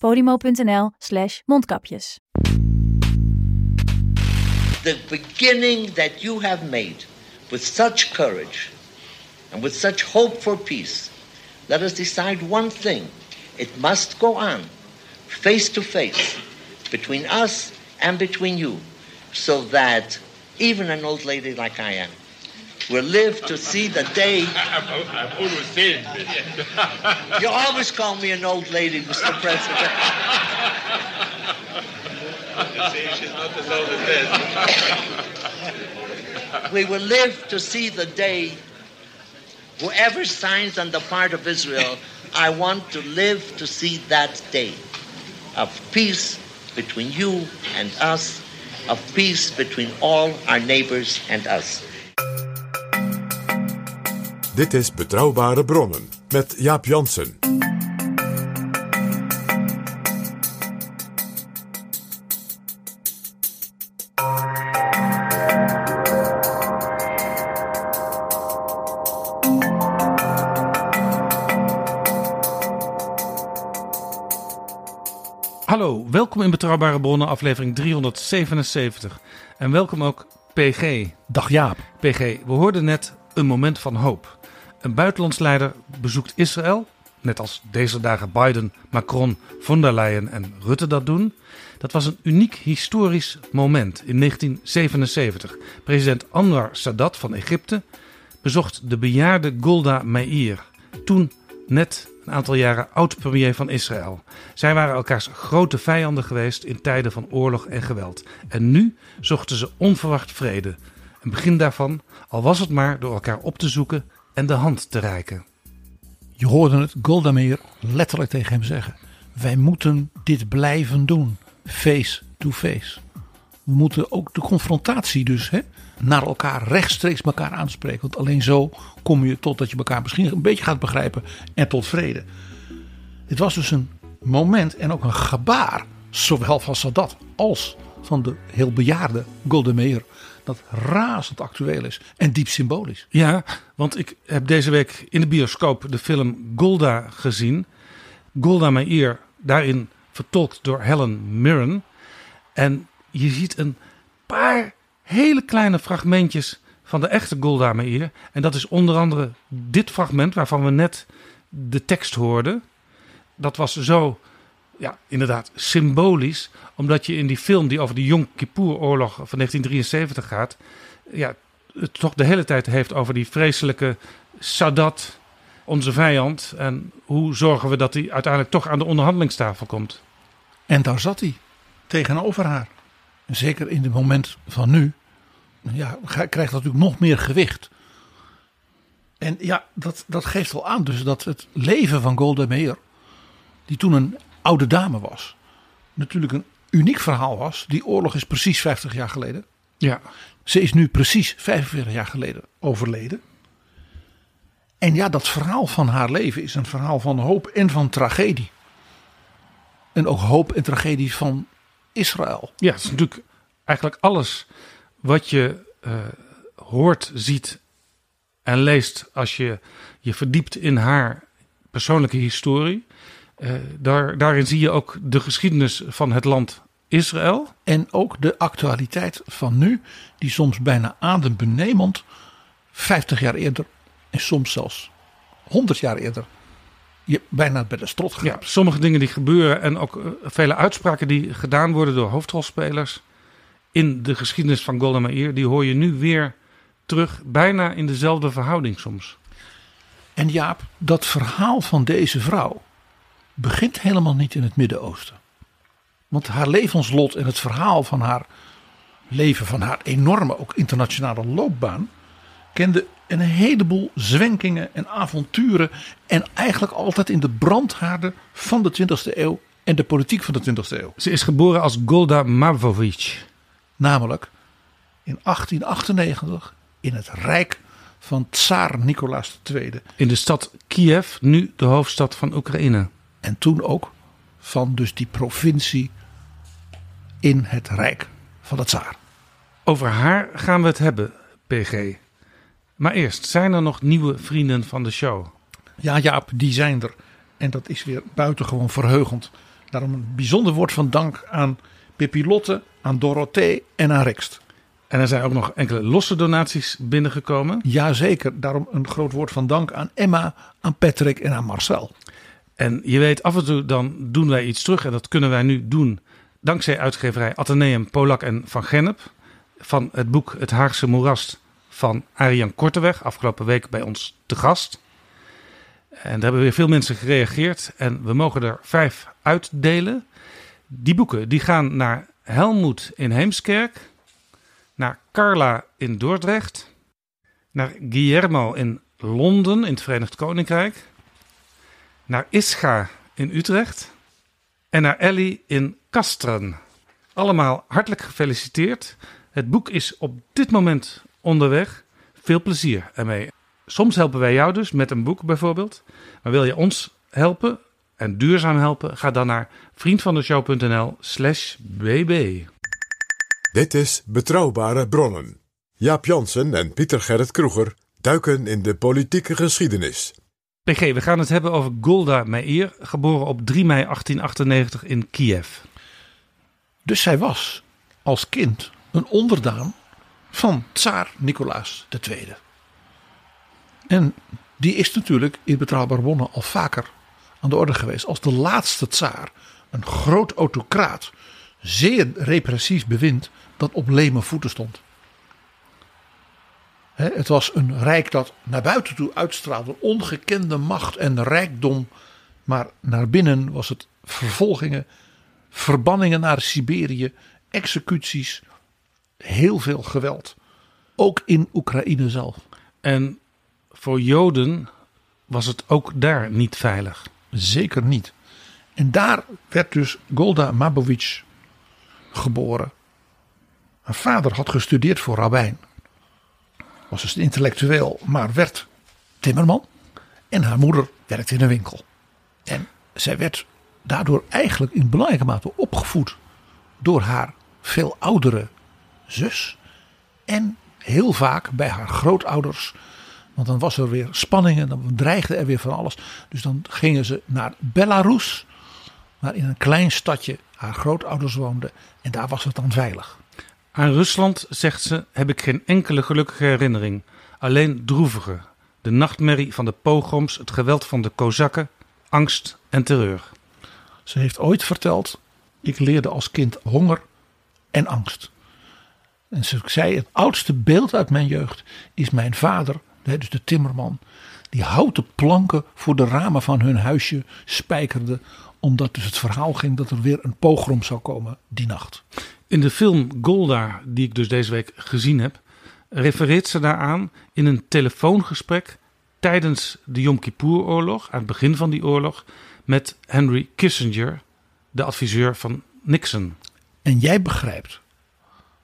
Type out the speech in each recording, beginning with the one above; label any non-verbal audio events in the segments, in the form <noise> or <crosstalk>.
podimo.nl slash mondkapjes. the beginning that you have made with such courage and with such hope for peace, let us decide one thing. It must go on face to face between us and between you, so that even an old lady like I am will live to see the day. I've always said You always call me an old lady, Mr. President. she's not as old as that. we will live to see the day whoever signs on the part of Israel, I want to live to see that day of peace between you and us, of peace between all our neighbors and us. Dit is Betrouwbare Bronnen met Jaap Jansen. Hallo, welkom in Betrouwbare Bronnen, aflevering 377. En welkom ook PG. Dag Jaap. PG, we hoorden net een moment van hoop. Een buitenlandsleider bezoekt Israël, net als deze dagen Biden, Macron, von der Leyen en Rutte dat doen. Dat was een uniek historisch moment in 1977. President Anwar Sadat van Egypte bezocht de bejaarde Golda Meir, toen net een aantal jaren oud-premier van Israël. Zij waren elkaars grote vijanden geweest in tijden van oorlog en geweld. En nu zochten ze onverwacht vrede. Een begin daarvan, al was het maar door elkaar op te zoeken en de hand te reiken. Je hoorde het Golda Meir letterlijk tegen hem zeggen. Wij moeten dit blijven doen. Face to face. We moeten ook de confrontatie dus hè, naar elkaar rechtstreeks elkaar aanspreken. Want alleen zo kom je tot dat je elkaar misschien een beetje gaat begrijpen en tot vrede. Het was dus een moment en ook een gebaar. Zowel van Sadat als van de heel bejaarde Golda Meir. Dat razend actueel is en diep symbolisch. Ja, want ik heb deze week in de bioscoop de film Golda gezien. Golda Meir, daarin vertolkt door Helen Mirren. En je ziet een paar hele kleine fragmentjes van de echte Golda Meir. En dat is onder andere dit fragment waarvan we net de tekst hoorden. Dat was zo, ja, inderdaad symbolisch. Omdat je in die film die over de Yom Kippur-oorlog van 1973 gaat... Ja, het toch de hele tijd heeft over die vreselijke Sadat, onze vijand. En hoe zorgen we dat hij uiteindelijk toch aan de onderhandelingstafel komt. En daar zat hij tegenover haar. En zeker in het moment van nu ja, krijgt dat natuurlijk nog meer gewicht. En ja, dat, dat geeft al aan dus dat het leven van Golda Meir, die toen een oude dame was, natuurlijk een uniek verhaal was. Die oorlog is precies 50 jaar geleden. Ja, Ze is nu precies 45 jaar geleden overleden. En ja, dat verhaal van haar leven is een verhaal van hoop en van tragedie. En ook hoop en tragedie van Israël. ja het is natuurlijk eigenlijk alles wat je eh, hoort, ziet en leest als je je verdiept in haar persoonlijke historie. Eh, daar, daarin zie je ook de geschiedenis van het land Israël. En ook de actualiteit van nu, die soms bijna adembenemend 50 jaar eerder en soms zelfs 100 jaar eerder je bijna bij de strot Ja, grijpt. sommige dingen die gebeuren en ook eh, vele uitspraken die gedaan worden door hoofdrolspelers in de geschiedenis van Golda Meir, die hoor je nu weer terug, bijna in dezelfde verhouding soms. En Jaap, dat verhaal van deze vrouw begint helemaal niet in het Midden-Oosten. Want haar levenslot en het verhaal van haar leven, van haar enorme, ook internationale loopbaan, kende een heleboel zwenkingen en avonturen. En eigenlijk altijd in de brandhaarden van de 20e eeuw en de politiek van de 20e eeuw. Ze is geboren als Golda Mavovich. Namelijk in 1898 in het rijk van Tsaar Nicolaas II. In de stad Kiev, nu de hoofdstad van Oekraïne. En toen ook van dus die provincie in het rijk van de tsaar. Over haar gaan we het hebben, PG. Maar eerst, zijn er nog nieuwe vrienden van de show? Ja Jaap, die zijn er. En dat is weer buitengewoon verheugend. Daarom een bijzonder woord van dank aan Pippi Lotte, aan Dorothee en aan Rikst. En er zijn ook nog enkele losse donaties binnengekomen. Jazeker, daarom een groot woord van dank aan Emma, aan Patrick en aan Marcel. En je weet, af en toe dan doen wij iets terug. En dat kunnen wij nu doen dankzij uitgeverij Atheneum, Polak en Van Gennep. Van het boek Het Haagse Moerast van Arjan Korteweg. Afgelopen week bij ons te gast. En daar hebben weer veel mensen gereageerd. En we mogen er vijf uitdelen. Die boeken die gaan naar Helmoet in Heemskerk. Naar Carla in Dordrecht. Naar Guillermo in Londen in het Verenigd Koninkrijk naar Ischa in Utrecht en naar Ellie in Kastren. Allemaal hartelijk gefeliciteerd. Het boek is op dit moment onderweg. Veel plezier ermee. Soms helpen wij jou dus met een boek bijvoorbeeld. Maar wil je ons helpen en duurzaam helpen? Ga dan naar vriendvandeshow.nl slash bb. Dit is Betrouwbare Bronnen. Jaap Jansen en Pieter Gerrit Kroeger duiken in de politieke geschiedenis. PG, we gaan het hebben over Golda Meir, geboren op 3 mei 1898 in Kiev. Dus zij was als kind een onderdaan van tsaar Nicolaas II. En die is natuurlijk in Betrouwbare Bronnen al vaker aan de orde geweest als de laatste tsaar. Een groot autocraat, zeer repressief bewind dat op leme voeten stond. Het was een rijk dat naar buiten toe uitstraalde ongekende macht en rijkdom. Maar naar binnen was het vervolgingen, verbanningen naar Siberië, executies, heel veel geweld. Ook in Oekraïne zelf. En voor Joden was het ook daar niet veilig. Zeker niet. En daar werd dus Golda Mabovich geboren. Haar vader had gestudeerd voor rabbijn. Was dus intellectueel, maar werd timmerman. En haar moeder werkte in een winkel. En zij werd daardoor eigenlijk in belangrijke mate opgevoed door haar veel oudere zus. En heel vaak bij haar grootouders. Want dan was er weer spanningen, dan dreigde er weer van alles. Dus dan gingen ze naar Belarus, waar in een klein stadje haar grootouders woonden. En daar was het dan veilig. Aan Rusland, zegt ze, heb ik geen enkele gelukkige herinnering. Alleen droevige. De nachtmerrie van de pogroms, het geweld van de kozakken, angst en terreur. Ze heeft ooit verteld: Ik leerde als kind honger en angst. En ze zei: Het oudste beeld uit mijn jeugd is mijn vader, dus de timmerman, die houten planken voor de ramen van hun huisje spijkerde. Omdat dus het verhaal ging dat er weer een pogrom zou komen die nacht. In de film Golda, die ik dus deze week gezien heb, refereert ze daaraan in een telefoongesprek tijdens de Yom Kippur-oorlog, aan het begin van die oorlog, met Henry Kissinger, de adviseur van Nixon. En jij begrijpt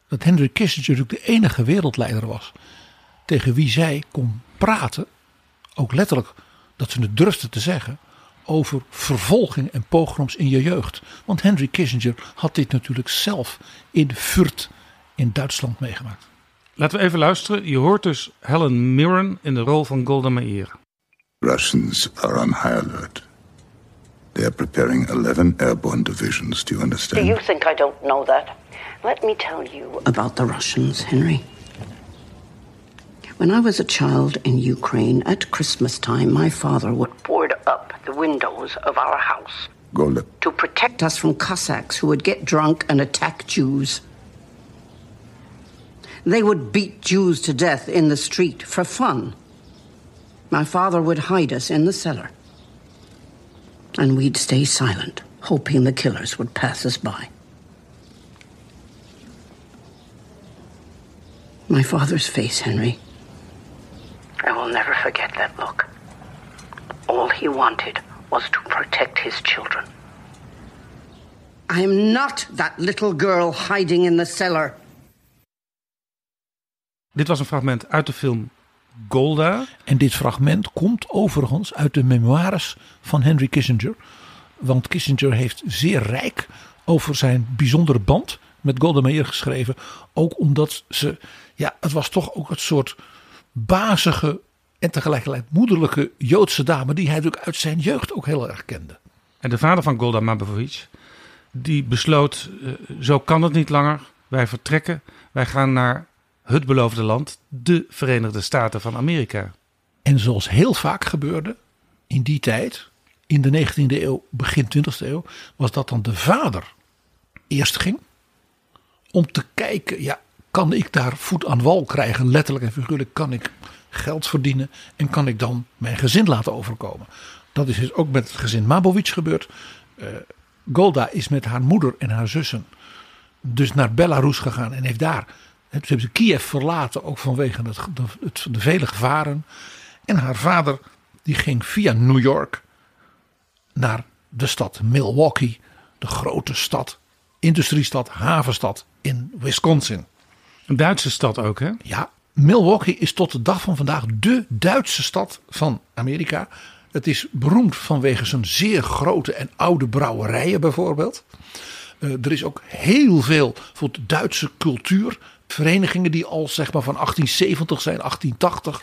dat Henry Kissinger natuurlijk de enige wereldleider was tegen wie zij kon praten, ook letterlijk dat ze het durfde te zeggen, over vervolging en pogroms in je jeugd. Want Henry Kissinger had dit natuurlijk zelf in Furt in Duitsland meegemaakt. Laten we even luisteren. Je hoort dus Helen Mirren in de rol van Golda Meir. Russians are on high alert. They are preparing 11 airborne divisions. Do you Do understand? you think I don't know that? Let me tell you about the Russians, Henry. When I was a child in Ukraine at Christmas time, my father would board up the windows of our house Golda, to protect us from Cossacks who would get drunk and attack Jews. They would beat Jews to death in the street for fun. My father would hide us in the cellar. And we'd stay silent, hoping the killers would pass us by. My father's face, Henry. I will never forget that look. All he wanted was to protect his children. I am not that little girl hiding in the cellar. Dit was een fragment uit de film Golda. En dit fragment komt overigens uit de memoires van Henry Kissinger. Want Kissinger heeft zeer rijk over zijn bijzondere band met Golda Meir geschreven. Ook omdat ze, ja, het was toch ook het soort bazige en tegelijkertijd moederlijke Joodse dame die hij natuurlijk uit zijn jeugd ook heel erg kende. En de vader van Golda Mabovich, die besloot, uh, zo kan het niet langer. Wij vertrekken, wij gaan naar het beloofde land, de Verenigde Staten van Amerika. En zoals heel vaak gebeurde in die tijd, in de 19e eeuw, begin 20e eeuw, was dat dan de vader eerst ging om te kijken, ja, kan ik daar voet aan wal krijgen, letterlijk en figuurlijk, kan ik geld verdienen en kan ik dan mijn gezin laten overkomen. Dat is dus ook met het gezin Mabowitsch gebeurd. Uh, Golda is met haar moeder en haar zussen dus naar Belarus gegaan en heeft daar ze hebben Kiev verlaten, ook vanwege het, de, het, de vele gevaren. En haar vader die ging via New York naar de stad Milwaukee, de grote stad, industriestad, havenstad in Wisconsin. Een Duitse stad ook, hè? Ja, Milwaukee is tot de dag van vandaag de Duitse stad van Amerika. Het is beroemd vanwege zijn zeer grote en oude brouwerijen bijvoorbeeld. Uh, er is ook heel veel voor de Duitse cultuur verenigingen die al zeg maar van 1870 zijn, 1880.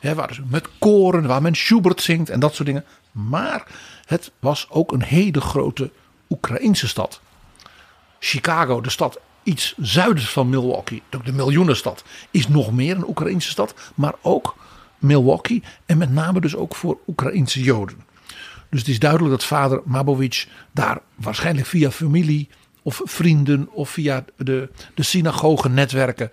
Hè, waar dus met koren, waar men Schubert zingt en dat soort dingen. Maar het was ook een hele grote Oekraïnse stad. Chicago, de stad iets zuiders van Milwaukee, de miljoenenstad, is nog meer een Oekraïnse stad. Maar ook Milwaukee en met name dus ook voor Oekraïnse Joden. Dus het is duidelijk dat vader Mabowitsch daar waarschijnlijk via familie of vrienden of via de, de synagogen netwerken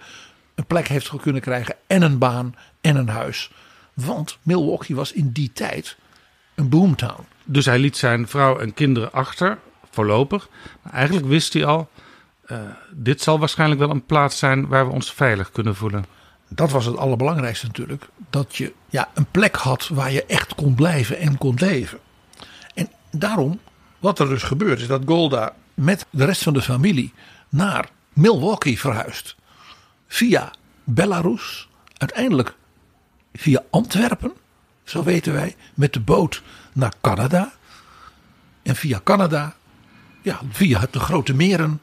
een plek heeft kunnen krijgen en een baan en een huis. Want Milwaukee was in die tijd een boomtown. Dus hij liet zijn vrouw en kinderen achter, voorlopig. Maar eigenlijk wist hij al, uh, dit zal waarschijnlijk wel een plaats zijn waar we ons veilig kunnen voelen. Dat was het allerbelangrijkste natuurlijk. Dat je ja, een plek had waar je echt kon blijven en kon leven. En daarom, wat er dus gebeurt, is dat Golda met de rest van de familie naar Milwaukee verhuisd. Via Belarus, uiteindelijk via Antwerpen, zo weten wij, met de boot naar Canada. En via Canada, ja, via de grote meren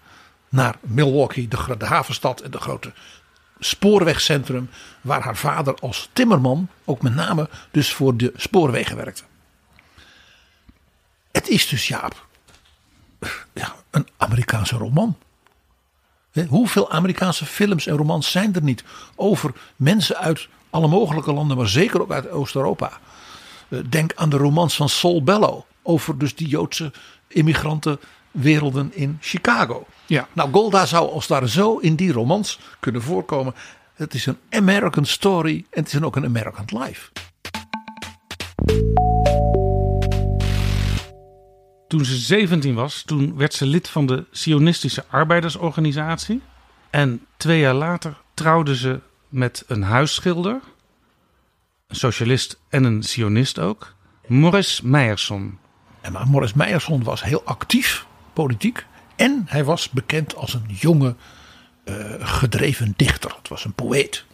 naar Milwaukee, de, havenstad en de grote spoorwegcentrum. Waar haar vader als timmerman ook met name dus voor de spoorwegen werkte. Het is dus Jaap ja, een Amerikaanse roman. Hoeveel Amerikaanse films en romans zijn er niet over mensen uit alle mogelijke landen, maar zeker ook uit Oost-Europa? Eh, denk aan de romans van Saul Bellow over dus die Joodse immigrantenwerelden in Chicago. Ja. Nou, Golda zou als daar zo in die romans kunnen voorkomen. Het is een American story en het is ook een American life. Toen ze 17 was, toen werd ze lid van de Sionistische Arbeidersorganisatie. En twee jaar later trouwde ze met een huisschilder, een socialist en een sionist ook, Morris Meijerson. En maar Morris Meijerson was heel actief politiek en hij was bekend als een jonge, uh, gedreven dichter. Het was een poëet.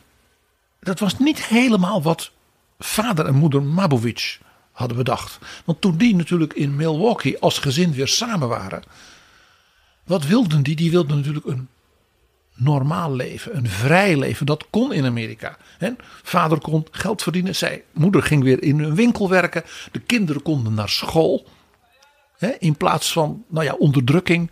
Dat was niet helemaal wat vader en moeder Mabowitsch hadden bedacht. Want toen die natuurlijk in Milwaukee als gezin weer samen waren. Wat wilden die? Die wilden natuurlijk een normaal leven, een vrij leven. Dat kon in Amerika. vader kon geld verdienen. Zij, moeder ging weer in een winkel werken. De kinderen konden naar school. In plaats van nou ja, onderdrukking.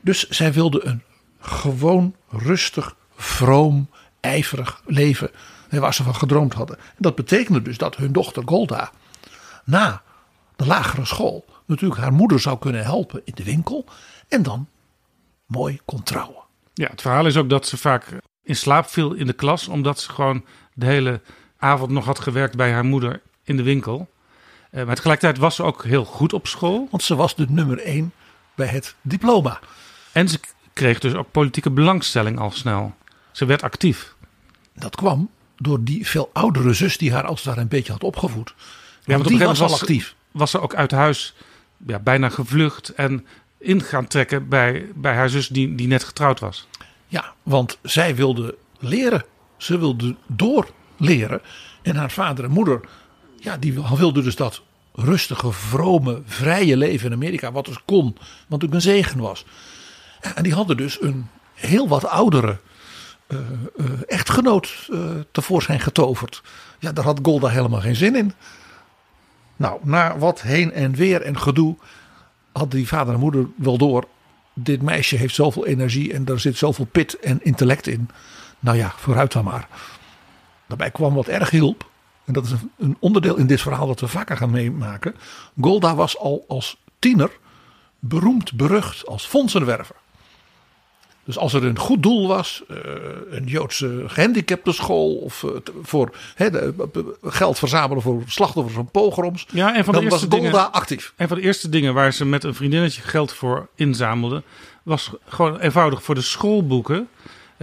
Dus zij wilden een gewoon, rustig, vroom, ijverig leven. hè, waar ze van gedroomd hadden. En dat betekende dus dat hun dochter Golda na de lagere school natuurlijk haar moeder zou kunnen helpen in de winkel. En dan mooi kon trouwen. Ja, het verhaal is ook dat ze vaak in slaap viel in de klas, omdat ze gewoon de hele avond nog had gewerkt bij haar moeder in de winkel. Eh, maar tegelijkertijd was ze ook heel goed op school. Want ze was de nummer één bij het diploma. En ze kreeg dus ook politieke belangstelling al snel. Ze werd actief. Dat kwam door die veel oudere zus die haar als daar een beetje had opgevoed. Ja, want op die was al moment actief. was ze ook uit huis ja, bijna gevlucht en in gaan trekken bij, bij haar zus die, die net getrouwd was. Ja, want zij wilde leren. Ze wilde doorleren. En haar vader en moeder, ja, die wilden dus dat rustige, vrome, vrije leven in Amerika. Wat dus kon, wat natuurlijk een zegen was. En die hadden dus een heel wat oudere eh, eh, echtgenoot eh, tevoorschijn getoverd. Ja, daar had Golda helemaal geen zin in. Nou, na wat heen en weer en gedoe had die vader en moeder wel door. Dit meisje heeft zoveel energie en daar zit zoveel pit en intellect in. Nou ja, vooruit dan maar. Daarbij kwam wat erg hielp. En dat is een- onderdeel in dit verhaal dat we vaker gaan meemaken. Golda was al als tiener beroemd, berucht als fondsenwerver. Dus als er een goed doel was, eh, een Joodse gehandicaptenschool of eh, voor de, eh, geld verzamelen voor slachtoffers van pogroms, Ja, en van de was eerste Golda dingen, actief. En van de eerste dingen waar ze met een vriendinnetje geld voor inzamelde, was gewoon eenvoudig voor de schoolboeken.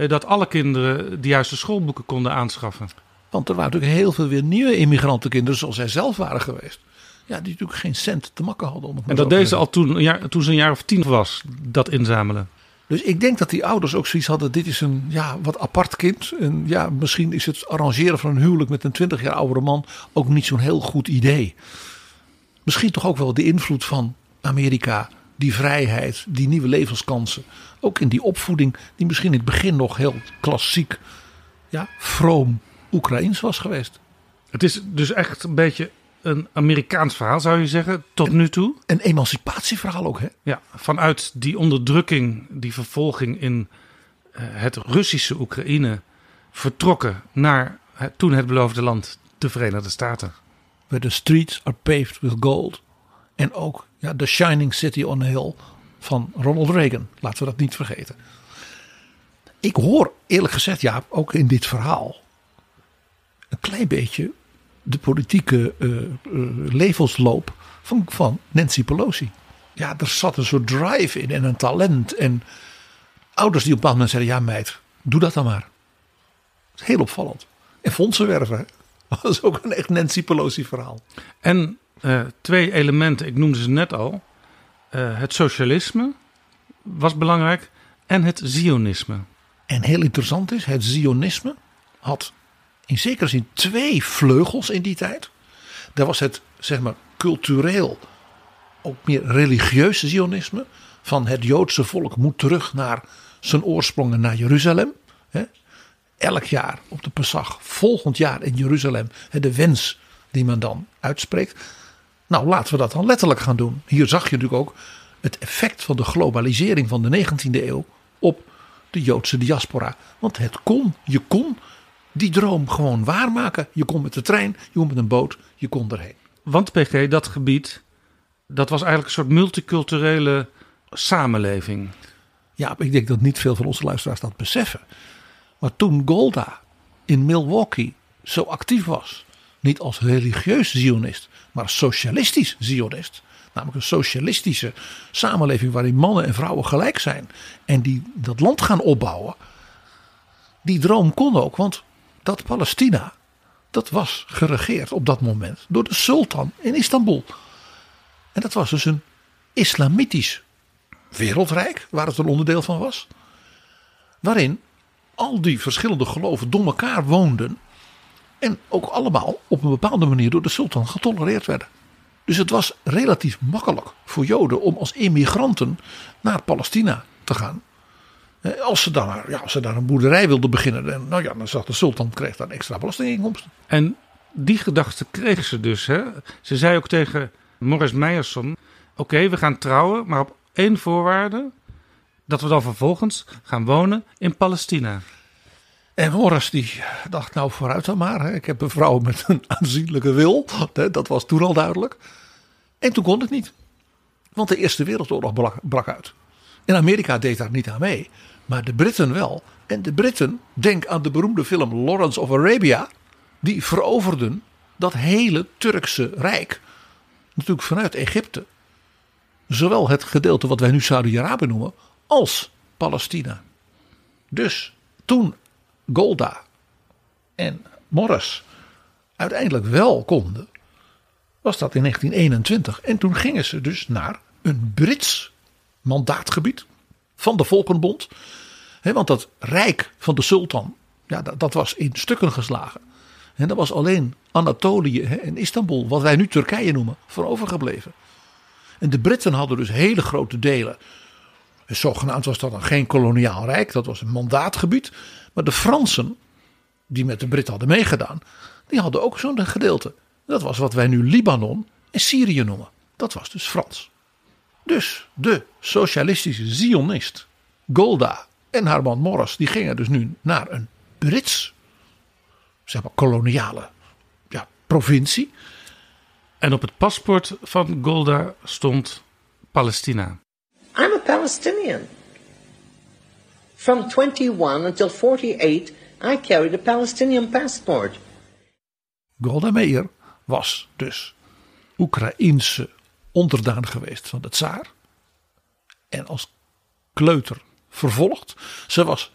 Dat alle kinderen de juiste schoolboeken konden aanschaffen. Want er waren natuurlijk heel veel weer nieuwe immigrantenkinderen, zoals zij zelf waren geweest. Ja, die natuurlijk geen cent te makken hadden. Om het En dat te deed ze zeggen. al toen, jaar, toen ze een jaar of tien was, dat inzamelen. Dus ik denk dat die ouders ook zoiets hadden. Dit is een ja, wat apart kind. En ja, misschien is het arrangeren van een huwelijk met een 20 jaar oudere man ook niet zo'n heel goed idee. Misschien toch ook wel de invloed van Amerika. Die vrijheid, die nieuwe levenskansen. Ook in die opvoeding die misschien in het begin nog heel klassiek, ja, vroom Oekraïens was geweest. Het is dus echt een beetje een Amerikaans verhaal, zou je zeggen, tot nu toe. Een emancipatieverhaal ook, hè? Ja, vanuit die onderdrukking, die vervolging in eh, het Russische Oekraïne vertrokken naar toen het beloofde land, de Verenigde Staten. Where the streets are paved with gold. En ook ja, The Shining City on a Hill van Ronald Reagan. Laten we dat niet vergeten. Ik hoor eerlijk gezegd, ja, ook in dit verhaal. Een klein beetje de politieke eh, eh, levensloop van, van Nancy Pelosi. Ja, er zat een soort drive in en een talent. En ouders die op een moment zeiden: Ja, meid, doe dat dan maar. Dat is heel opvallend. En fondsen werven. hè. <laughs> Dat is ook een echt Nancy Pelosi verhaal. En eh, twee elementen, ik noemde ze net al. Het socialisme was belangrijk en het zionisme. En heel interessant is, het Zionisme had in zekere zin twee vleugels in die tijd. Daar was het, zeg maar, cultureel, ook meer religieus Zionisme. Van het Joodse volk moet terug naar zijn oorsprongen naar Jeruzalem. Elk jaar op de Pesach, volgend jaar in Jeruzalem, de wens die men dan uitspreekt. Nou, laten we dat dan letterlijk gaan doen. Hier zag je natuurlijk ook het effect van de globalisering van de 19e eeuw op de Joodse diaspora. Want het kon, je kon die droom gewoon waarmaken. Je kon met de trein, je kon met een boot, je kon erheen. Want PG, dat gebied, dat was eigenlijk een soort multiculturele samenleving. Ja, ik denk dat niet veel van onze luisteraars dat beseffen. Maar toen Golda in Milwaukee zo actief was, niet als religieus Zionist, maar als socialistisch Zionist. Namelijk een socialistische samenleving waarin mannen en vrouwen gelijk zijn. En die dat land gaan opbouwen. Die droom kon ook, want dat Palestina, dat was geregeerd op dat moment door de sultan in Istanbul. En dat was dus een islamitisch wereldrijk, waar het een onderdeel van was. Waarin al die verschillende geloven door elkaar woonden. En ook allemaal op een bepaalde manier door de sultan getolereerd werden. Dus het was relatief makkelijk voor Joden om als immigranten naar Palestina te gaan. Eh, Als ze, dan, ja, als ze daar een boerderij wilden beginnen, dan, nou ja, dan zag de sultan kreeg dan extra belastinginkomsten. En die gedachte kreeg ze dus. Hè? Ze zei ook tegen Morris Meijerson: Oké, we gaan trouwen, maar op één voorwaarde: dat we dan vervolgens gaan wonen in Palestina. En Morris die dacht nou vooruit dan maar. hè. Ik heb een vrouw met een aanzienlijke wil. <laughs> Dat was toen al duidelijk. En toen kon het niet. Want de Eerste Wereldoorlog brak, brak uit. En Amerika deed daar niet aan mee. Maar de Britten wel. En de Britten, denk aan de beroemde film Lawrence of Arabia. Die veroverden dat hele Turkse rijk. Natuurlijk vanuit Egypte. Zowel het gedeelte wat wij nu Saudi-Arabië noemen. Als Palestina. Dus toen Golda en Morris uiteindelijk wel konden, was dat in 1921. En toen gingen ze dus naar een Brits mandaatgebied van de Volkenbond. Want dat rijk van de sultan, ja, dat, was in stukken geslagen. En dat was alleen Anatolië en Istanbul, wat wij nu Turkije noemen, voor overgebleven. En de Britten hadden dus hele grote delen. Zogenaamd was dat dan geen koloniaal rijk, dat was een mandaatgebied. Maar de Fransen, die met de Britten hadden meegedaan, die hadden ook zo'n gedeelte. Dat was wat wij nu Libanon en Syrië noemen. Dat was dus Frans. Dus de socialistische Zionist Golda en haar man Morris, die gingen dus nu naar een Brits, zeg maar koloniale ja, provincie. En op het paspoort van Golda stond Palestina. I'm a Palestinian. From 21 until 48, I carried a Palestinian passport. Golda Meir was dus Oekraïense onderdaan geweest van de tsaar. En als kleuter vervolgd. Ze was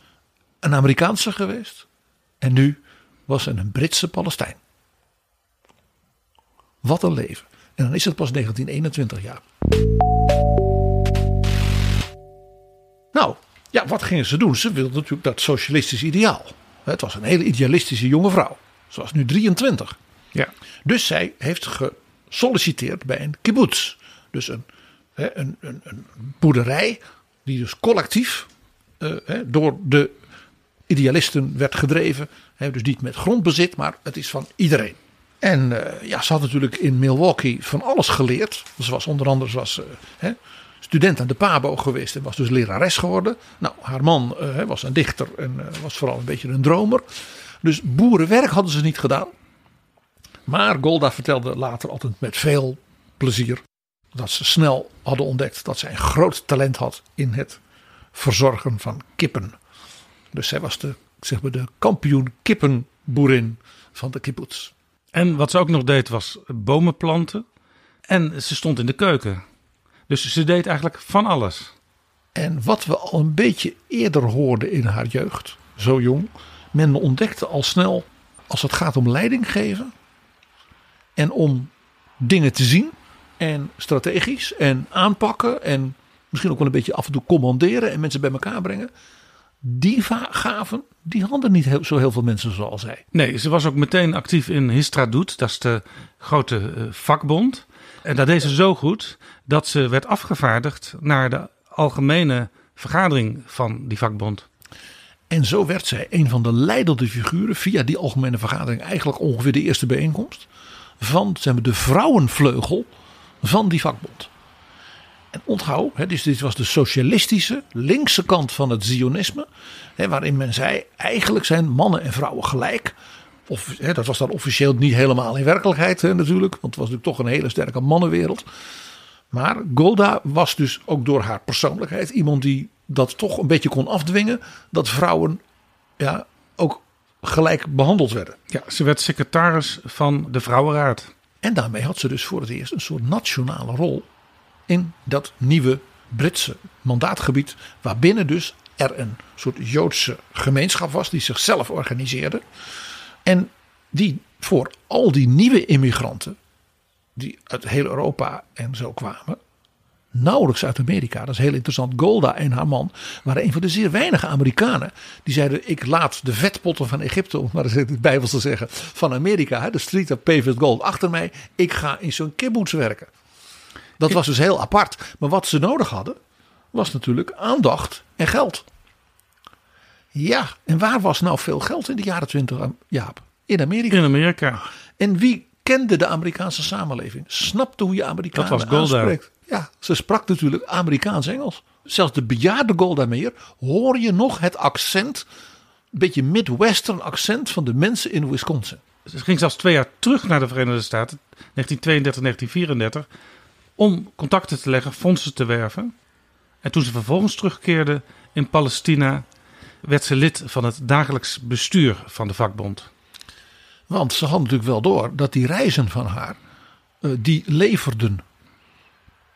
een Amerikaanse geweest. En nu was ze een Britse Palestijn. Wat een leven. En dan is het pas 1921 jaar. Nou, ja, wat gingen ze doen? Ze wilde natuurlijk dat socialistische ideaal. Het was een hele idealistische jonge vrouw. Ze was nu 23. Ja. Dus zij heeft gesolliciteerd bij een kibbutz. Dus een, een, een, een boerderij die dus collectief eh, door de idealisten werd gedreven. Dus niet met grondbezit, maar het is van iedereen. En eh, ja, ze had natuurlijk in Milwaukee van alles geleerd. Ze was onder andere was, eh, student aan de Pabo geweest en was dus lerares geworden. Nou, haar man was een dichter en was vooral een beetje een dromer. Dus boerenwerk hadden ze niet gedaan. Maar Golda vertelde later altijd met veel plezier dat ze snel hadden ontdekt dat zij een groot talent had in het verzorgen van kippen. Dus zij was de, zeg maar, de kampioen kippenboerin van de kibbutz. En wat ze ook nog deed was bomen planten. En ze stond in de keuken. Dus ze deed eigenlijk van alles. En wat we al een beetje eerder hoorden in haar jeugd, zo jong, men ontdekte al snel als het gaat om leiding geven en om dingen te zien en strategisch en aanpakken en misschien ook wel een beetje af en toe commanderen en mensen bij elkaar brengen. Die gaven, die hadden niet heel, zo heel veel mensen zoals zij. Nee, ze was ook meteen actief in Histradoet. Dat is de grote eh, vakbond. En dat deed ze zo goed dat ze werd afgevaardigd naar de algemene vergadering van die vakbond. En zo werd zij een van de leidende figuren via die algemene vergadering, eigenlijk ongeveer de eerste bijeenkomst, van zeg maar, de vrouwenvleugel van die vakbond. En onthoud, hè, dus dit was de socialistische, linkse kant van het Zionisme, hè, waarin men zei, eigenlijk zijn mannen en vrouwen gelijk. Of, hè, dat was dan officieel niet helemaal in werkelijkheid natuurlijk, want het was natuurlijk toch een hele sterke mannenwereld. Maar Golda was dus ook door haar persoonlijkheid iemand die dat toch een beetje kon afdwingen. Dat vrouwen ja, ook gelijk behandeld werden. Ja, ze werd secretaris van de Vrouwenraad. En daarmee had ze dus voor het eerst een soort nationale rol in dat nieuwe Britse mandaatgebied. Waarbinnen dus er een soort Joodse gemeenschap was die zichzelf organiseerde. En die voor al die nieuwe immigranten die uit heel Europa en zo kwamen. Nauwelijks uit Amerika. Dat is heel interessant. Golda en haar man waren een van de zeer weinige Amerikanen. Die zeiden: Ik laat de vetpotten van Egypte, om maar eens in het Bijbels te zeggen, van Amerika, de street of paved gold, achter mij. Ik ga in zo'n kibbutz werken. Dat was dus heel apart. Maar wat ze nodig hadden, was natuurlijk aandacht en geld. Ja, en waar was nou veel geld in de jaren twintig, Jaap? In Amerika. In Amerika. En wie kende de Amerikaanse samenleving? Snapte hoe je Amerikanen Dat was Golda. aanspreekt? Ja, ze sprak natuurlijk Amerikaans-Engels. Zelfs de bejaarde Golda Meir hoor je nog het accent beetje Midwestern accent van de mensen in Wisconsin. Ze ging zelfs twee jaar terug naar de Verenigde Staten, 1932, 1934, om contacten te leggen, fondsen te werven. En toen ze vervolgens terugkeerde in Palestina, werd ze lid van het dagelijks bestuur van de vakbond. Want ze had natuurlijk wel door dat die reizen van haar, eh, die leverden.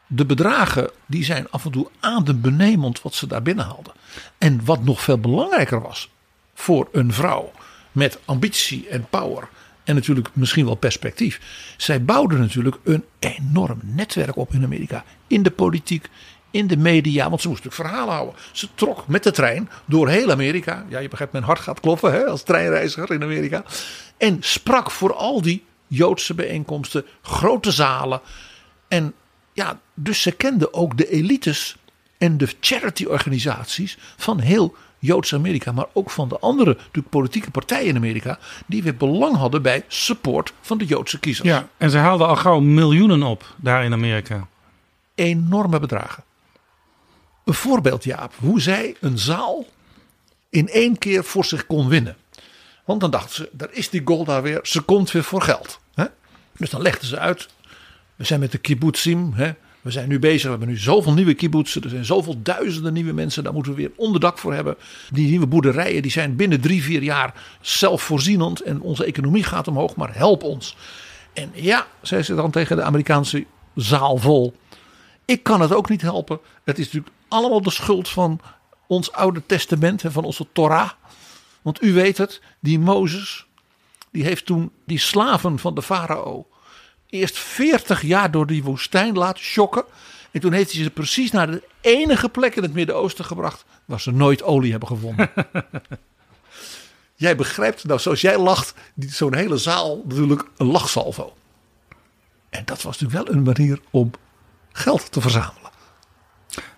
De bedragen die zijn af en toe adembenemend wat ze daar binnenhaalden. En wat nog veel belangrijker was voor een vrouw met ambitie en power en natuurlijk misschien wel perspectief. Zij bouwden natuurlijk een enorm netwerk op in Amerika. In de politiek, in de media, want ze moest natuurlijk verhalen houden. Ze trok met de trein door heel Amerika. Ja, je begrijpt, mijn hart gaat kloppen hè, als treinreiziger in Amerika. En sprak voor al die Joodse bijeenkomsten, grote zalen. En ja, dus ze kende ook de elites en de charity-organisaties van heel Joods-Amerika, maar ook van de andere politieke partijen in Amerika, die weer belang hadden bij support van de Joodse kiezers. Ja, en ze haalden al gauw miljoenen op daar in Amerika. Enorme bedragen. Een voorbeeld, Jaap, hoe zij een zaal in één keer voor zich kon winnen. Want dan dachten ze, daar is die Golda weer, ze komt weer voor geld. Hè? Dus dan legden ze uit, we zijn met de kibbutzim, hè? we zijn nu bezig, we hebben nu zoveel nieuwe kibbutzen, er zijn zoveel duizenden nieuwe mensen, daar moeten we weer onderdak voor hebben. Die nieuwe boerderijen die zijn binnen drie, vier jaar zelfvoorzienend en onze economie gaat omhoog, maar help ons. En ja, zei ze dan tegen de Amerikaanse zaal vol, ik kan het ook niet helpen. Het is natuurlijk allemaal de schuld van ons oude testament, van onze Torah. Want u weet het, die Mozes, die heeft toen die slaven van de farao eerst 40 jaar door die woestijn laten shocken. En toen heeft hij ze precies naar de enige plek in het Midden-Oosten gebracht waar ze nooit olie hebben gevonden. <laughs> jij begrijpt, nou zoals jij lacht, zo'n hele zaal natuurlijk een lachsalvo. En dat was natuurlijk wel een manier om geld te verzamelen.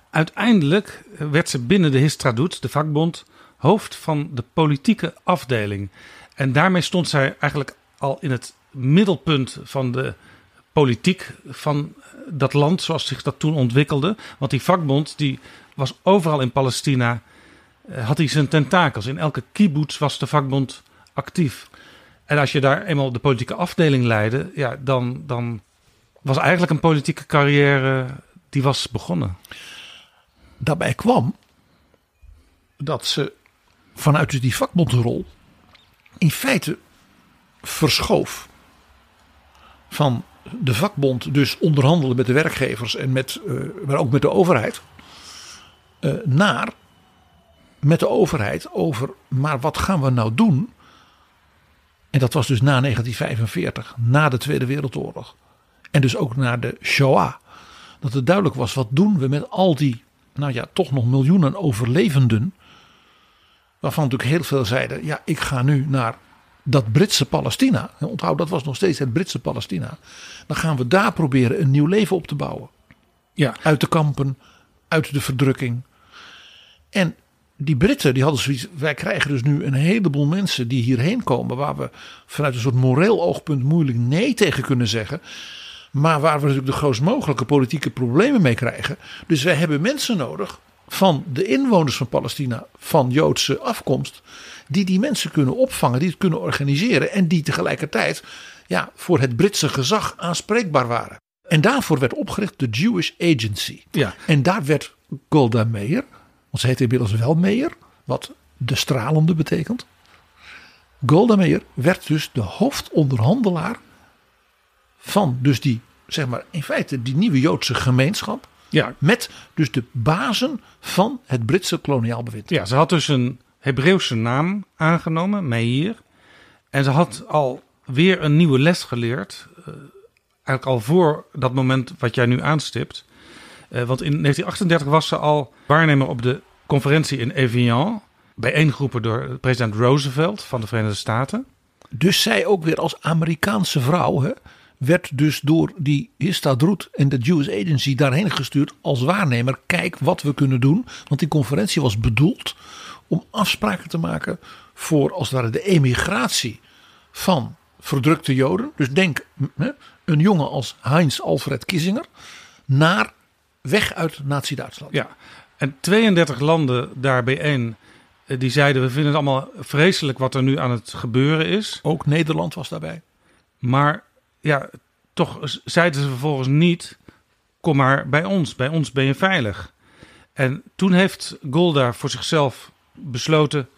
Uiteindelijk werd ze binnen de Histradut, de vakbond, hoofd van de politieke afdeling. En daarmee stond zij eigenlijk al in het middelpunt van de politiek van dat land zoals zich dat toen ontwikkelde. Want die vakbond die was overal in Palestina, eh, had hij zijn tentakels. In elke kibbutz was de vakbond actief. En als je daar eenmaal de politieke afdeling leidde, ja, dan, dan was eigenlijk een politieke carrière die was begonnen. Daarbij kwam dat ze vanuit die vakbondrol in feite verschoof van de vakbond dus onderhandelen met de werkgevers en met, uh, maar ook met de overheid. Uh, naar met de overheid over, maar wat gaan we nou doen? En dat was dus na 1945, na de Tweede Wereldoorlog. En dus ook na de Shoah. Dat het duidelijk was, wat doen we met al die, nou ja, toch nog miljoenen overlevenden. Waarvan natuurlijk heel veel zeiden, ja, ik ga nu naar dat Britse Palestina, onthoud dat was nog steeds het Britse Palestina, dan gaan we daar proberen een nieuw leven op te bouwen. Ja. Uit de kampen, uit de verdrukking. En die Britten die hadden zoiets, wij krijgen dus nu een heleboel mensen die hierheen komen, waar we vanuit een soort moreel oogpunt moeilijk nee tegen kunnen zeggen. Maar waar we natuurlijk de grootst mogelijke politieke problemen mee krijgen. Dus wij hebben mensen nodig van de inwoners van Palestina van Joodse afkomst die die mensen kunnen opvangen, die het kunnen organiseren en die tegelijkertijd ja, voor het Britse gezag aanspreekbaar waren. En daarvoor werd opgericht de Jewish Agency. Ja. En daar werd Golda Meir, want ze heet inmiddels wel Meir, wat de stralende betekent. Golda Meir werd dus de hoofdonderhandelaar van dus die, zeg maar in feite die nieuwe Joodse gemeenschap. Ja. Met dus de bazen van het Britse koloniaal bewind. Ja, ze had dus een Hebreeuwse naam aangenomen, Meir. En ze had al weer een nieuwe les geleerd. Uh, eigenlijk al voor dat moment wat jij nu aanstipt. Uh, want in 1938 was ze al waarnemer op de conferentie in Evian. Bijeengeroepen door president Roosevelt van de Verenigde Staten. Dus zij ook weer als Amerikaanse vrouw hè, werd dus door die Histadrut en de Jewish Agency daarheen gestuurd als waarnemer. Kijk wat we kunnen doen. Want die conferentie was bedoeld om afspraken te maken voor als het ware de emigratie van verdrukte Joden. Dus denk een jongen als Heinz Alfred Kissinger naar weg uit Nazi-Duitsland. Ja, en 32 landen daar bijeen Eh, Die zeiden, we vinden het allemaal vreselijk wat er nu aan het gebeuren is. Ook Nederland was daarbij. Maar ja, toch zeiden ze vervolgens niet, kom maar bij ons. Bij ons ben je veilig. En toen heeft Golda voor zichzelf besloten,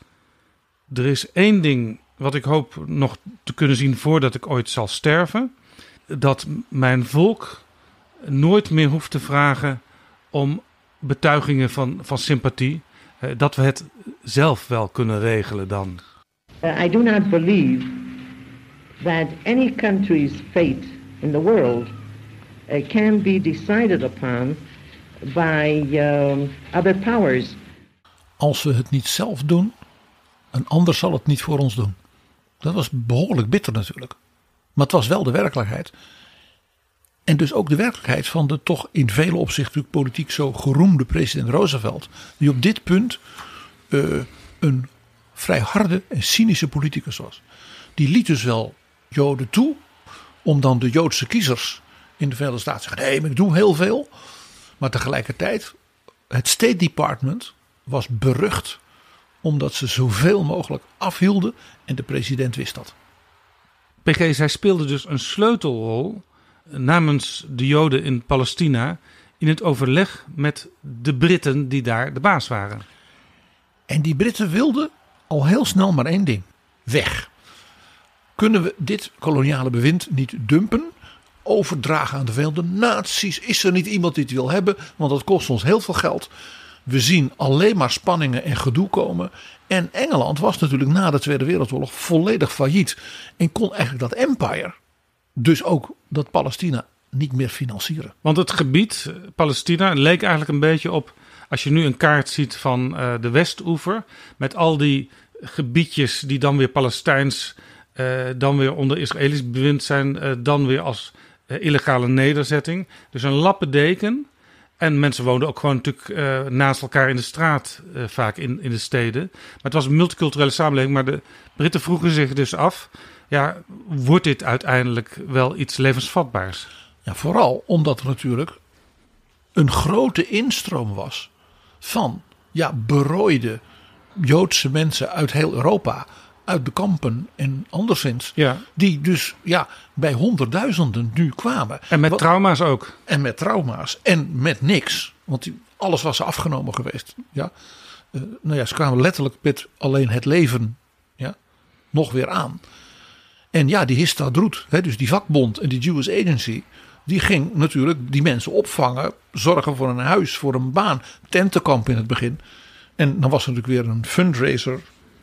er is één ding wat ik hoop nog te kunnen zien voordat ik ooit zal sterven. Dat mijn volk nooit meer hoeft te vragen om betuigingen van, van sympathie. Eh, Dat we het zelf wel kunnen regelen dan. I do not believe that any country's fate in the world uh, can be decided upon by um, other powers. Als we het niet zelf doen, een ander zal het niet voor ons doen. Dat was behoorlijk bitter natuurlijk. Maar het was wel de werkelijkheid. En dus ook de werkelijkheid van de toch in vele opzichten politiek zo geroemde president Roosevelt. Die op dit punt eh, een vrij harde en cynische politicus was. Die liet dus wel Joden toe om dan de Joodse kiezers in de Verenigde Staten te zeggen: nee, ik doe heel veel. Maar tegelijkertijd, het State Department was berucht omdat ze zoveel mogelijk afhielden en de president wist dat. PG, zij speelde dus een sleutelrol namens de Joden in Palestina in het overleg met de Britten die daar de baas waren. En die Britten wilden al heel snel maar één ding: weg. Kunnen we dit koloniale bewind niet dumpen? Overdragen aan de Verenigde Naties? Is er niet iemand die het wil hebben? Want dat kost ons heel veel geld. We zien alleen maar spanningen en gedoe komen. En Engeland was natuurlijk na de Tweede Wereldoorlog volledig failliet. En kon eigenlijk dat empire, dus ook dat Palestina, niet meer financieren. Want het gebied, eh, Palestina, leek eigenlijk een beetje op. Als je nu een kaart ziet van eh, de Westoever. met al die gebiedjes die dan weer Palestijns. Eh, dan weer onder Israëlisch bewind zijn. eh, dan weer als eh, illegale nederzetting. Dus een lappendeken. En mensen woonden ook gewoon natuurlijk naast elkaar in de straat, vaak in, in de steden. Maar het was een multiculturele samenleving. Maar de Britten vroegen zich dus af: ja, wordt dit uiteindelijk wel iets levensvatbaars? Ja, vooral omdat er natuurlijk een grote instroom was van ja, berooide Joodse mensen uit heel Europa, uit de kampen en anderszins. Ja. Die dus ja, bij honderdduizenden nu kwamen. En met Wat- trauma's ook. En met trauma's. En met niks. Want die, alles was afgenomen geweest. Ja. Eh, nou ja, ze kwamen letterlijk met alleen het leven ja, nog weer aan. En ja, die Histadroet, hè, dus die vakbond en die Jewish Agency. Die ging natuurlijk die mensen opvangen. Zorgen voor een huis, voor een baan. Tentenkamp in het begin. En dan was er natuurlijk weer een fundraiser.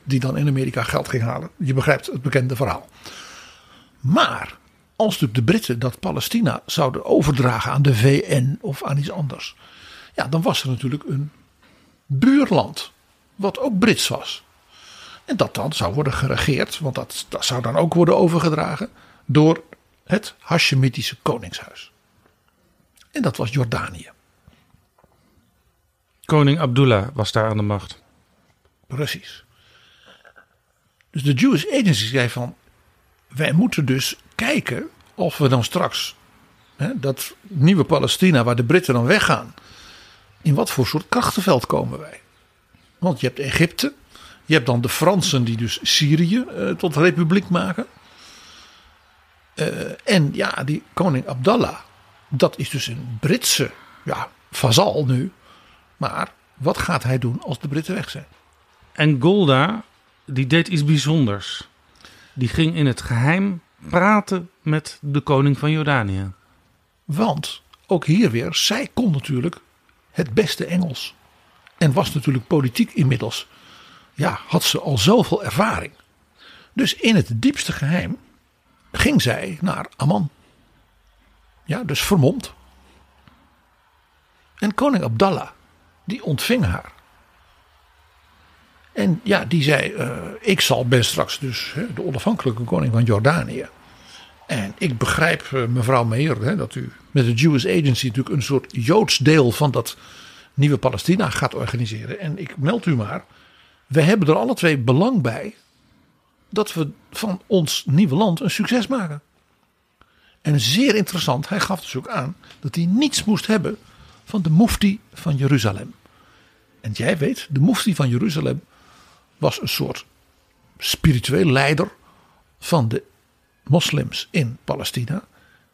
Die dan in Amerika geld ging halen. Je begrijpt het bekende verhaal. Maar als natuurlijk de Britten dat Palestina zouden overdragen aan de VN of aan iets anders. Ja, dan was er natuurlijk een buurland. Wat ook Brits was. En dat dan zou worden geregeerd. Want dat, dat zou dan ook worden overgedragen. Door het Hashemitische koningshuis. En dat was Jordanië. Koning Abdullah was daar aan de macht. Precies. Dus de Jewish Agency zei van. Wij moeten dus kijken of we dan straks hè, dat nieuwe Palestina waar de Britten dan weggaan. In wat voor soort krachtenveld komen wij? Want je hebt Egypte. Je hebt dan de Fransen die dus Syrië eh, tot republiek maken. Eh, en ja, die koning Abdallah. Dat is dus een Britse ja, vazal nu. Maar wat gaat hij doen als de Britten weg zijn? En Golda, die deed iets bijzonders. Die ging in het geheim praten met de koning van Jordanië. Want ook hier weer, zij kon natuurlijk het beste Engels. En was natuurlijk politiek inmiddels. Ja, had ze al zoveel ervaring. Dus in het diepste geheim ging zij naar Amman. Ja, dus vermomd. En koning Abdallah, die ontving haar. En ja, die zei: eh, Ik zal ben straks dus de onafhankelijke koning van Jordanië. En ik begrijp, eh, mevrouw Meijer, hè, dat u met de Jewish Agency natuurlijk een soort Joods deel van dat nieuwe Palestina gaat organiseren. En ik meld u maar, we hebben er alle twee belang bij dat we van ons nieuwe land een succes maken. En zeer interessant, hij gaf dus ook aan dat hij niets moest hebben van de mufti van Jeruzalem. En jij weet, de mufti van Jeruzalem was een soort spiritueel leider van de moslims in Palestina.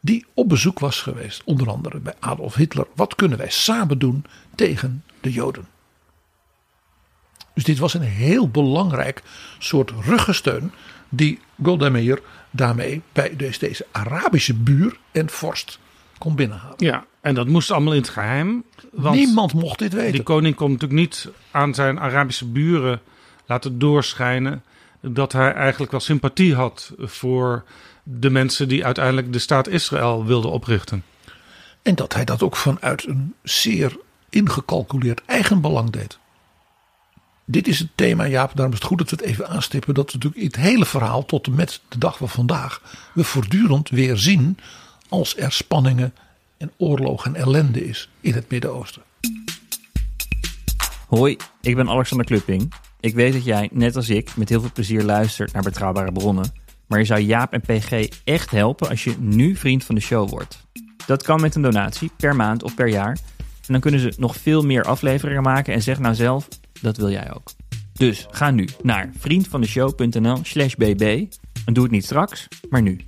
Die op bezoek was geweest, onder andere bij Adolf Hitler. Wat kunnen wij samen doen tegen de Joden? Dus dit was een heel belangrijk soort ruggensteun die Golda Meir daarmee bij dus deze Arabische buur en vorst kon binnenhalen. Ja, en dat moest allemaal in het geheim. Want Niemand mocht dit weten. Die koning kon natuurlijk niet aan zijn Arabische buren laten doorschijnen dat hij eigenlijk wel sympathie had voor de mensen die uiteindelijk de staat Israël wilden oprichten. En dat hij dat ook vanuit een zeer ingecalculeerd eigenbelang deed. Dit is het thema, Jaap. Daarom is het goed dat we het even aanstippen. Dat we natuurlijk in het hele verhaal tot en met de dag van vandaag. we voortdurend weer zien. als er spanningen en oorlog en ellende is in het Midden-Oosten. Hoi, ik ben Alexander Klupping. Ik weet dat jij, net als ik, met heel veel plezier luistert naar betrouwbare bronnen. Maar je zou Jaap en PG echt helpen als je nu vriend van de show wordt. Dat kan met een donatie per maand of per jaar. En dan kunnen ze nog veel meer afleveringen maken. En zeg nou zelf, dat wil jij ook. Dus ga nu naar vriendvandeshow.nl slash bb. En doe het niet straks, maar nu.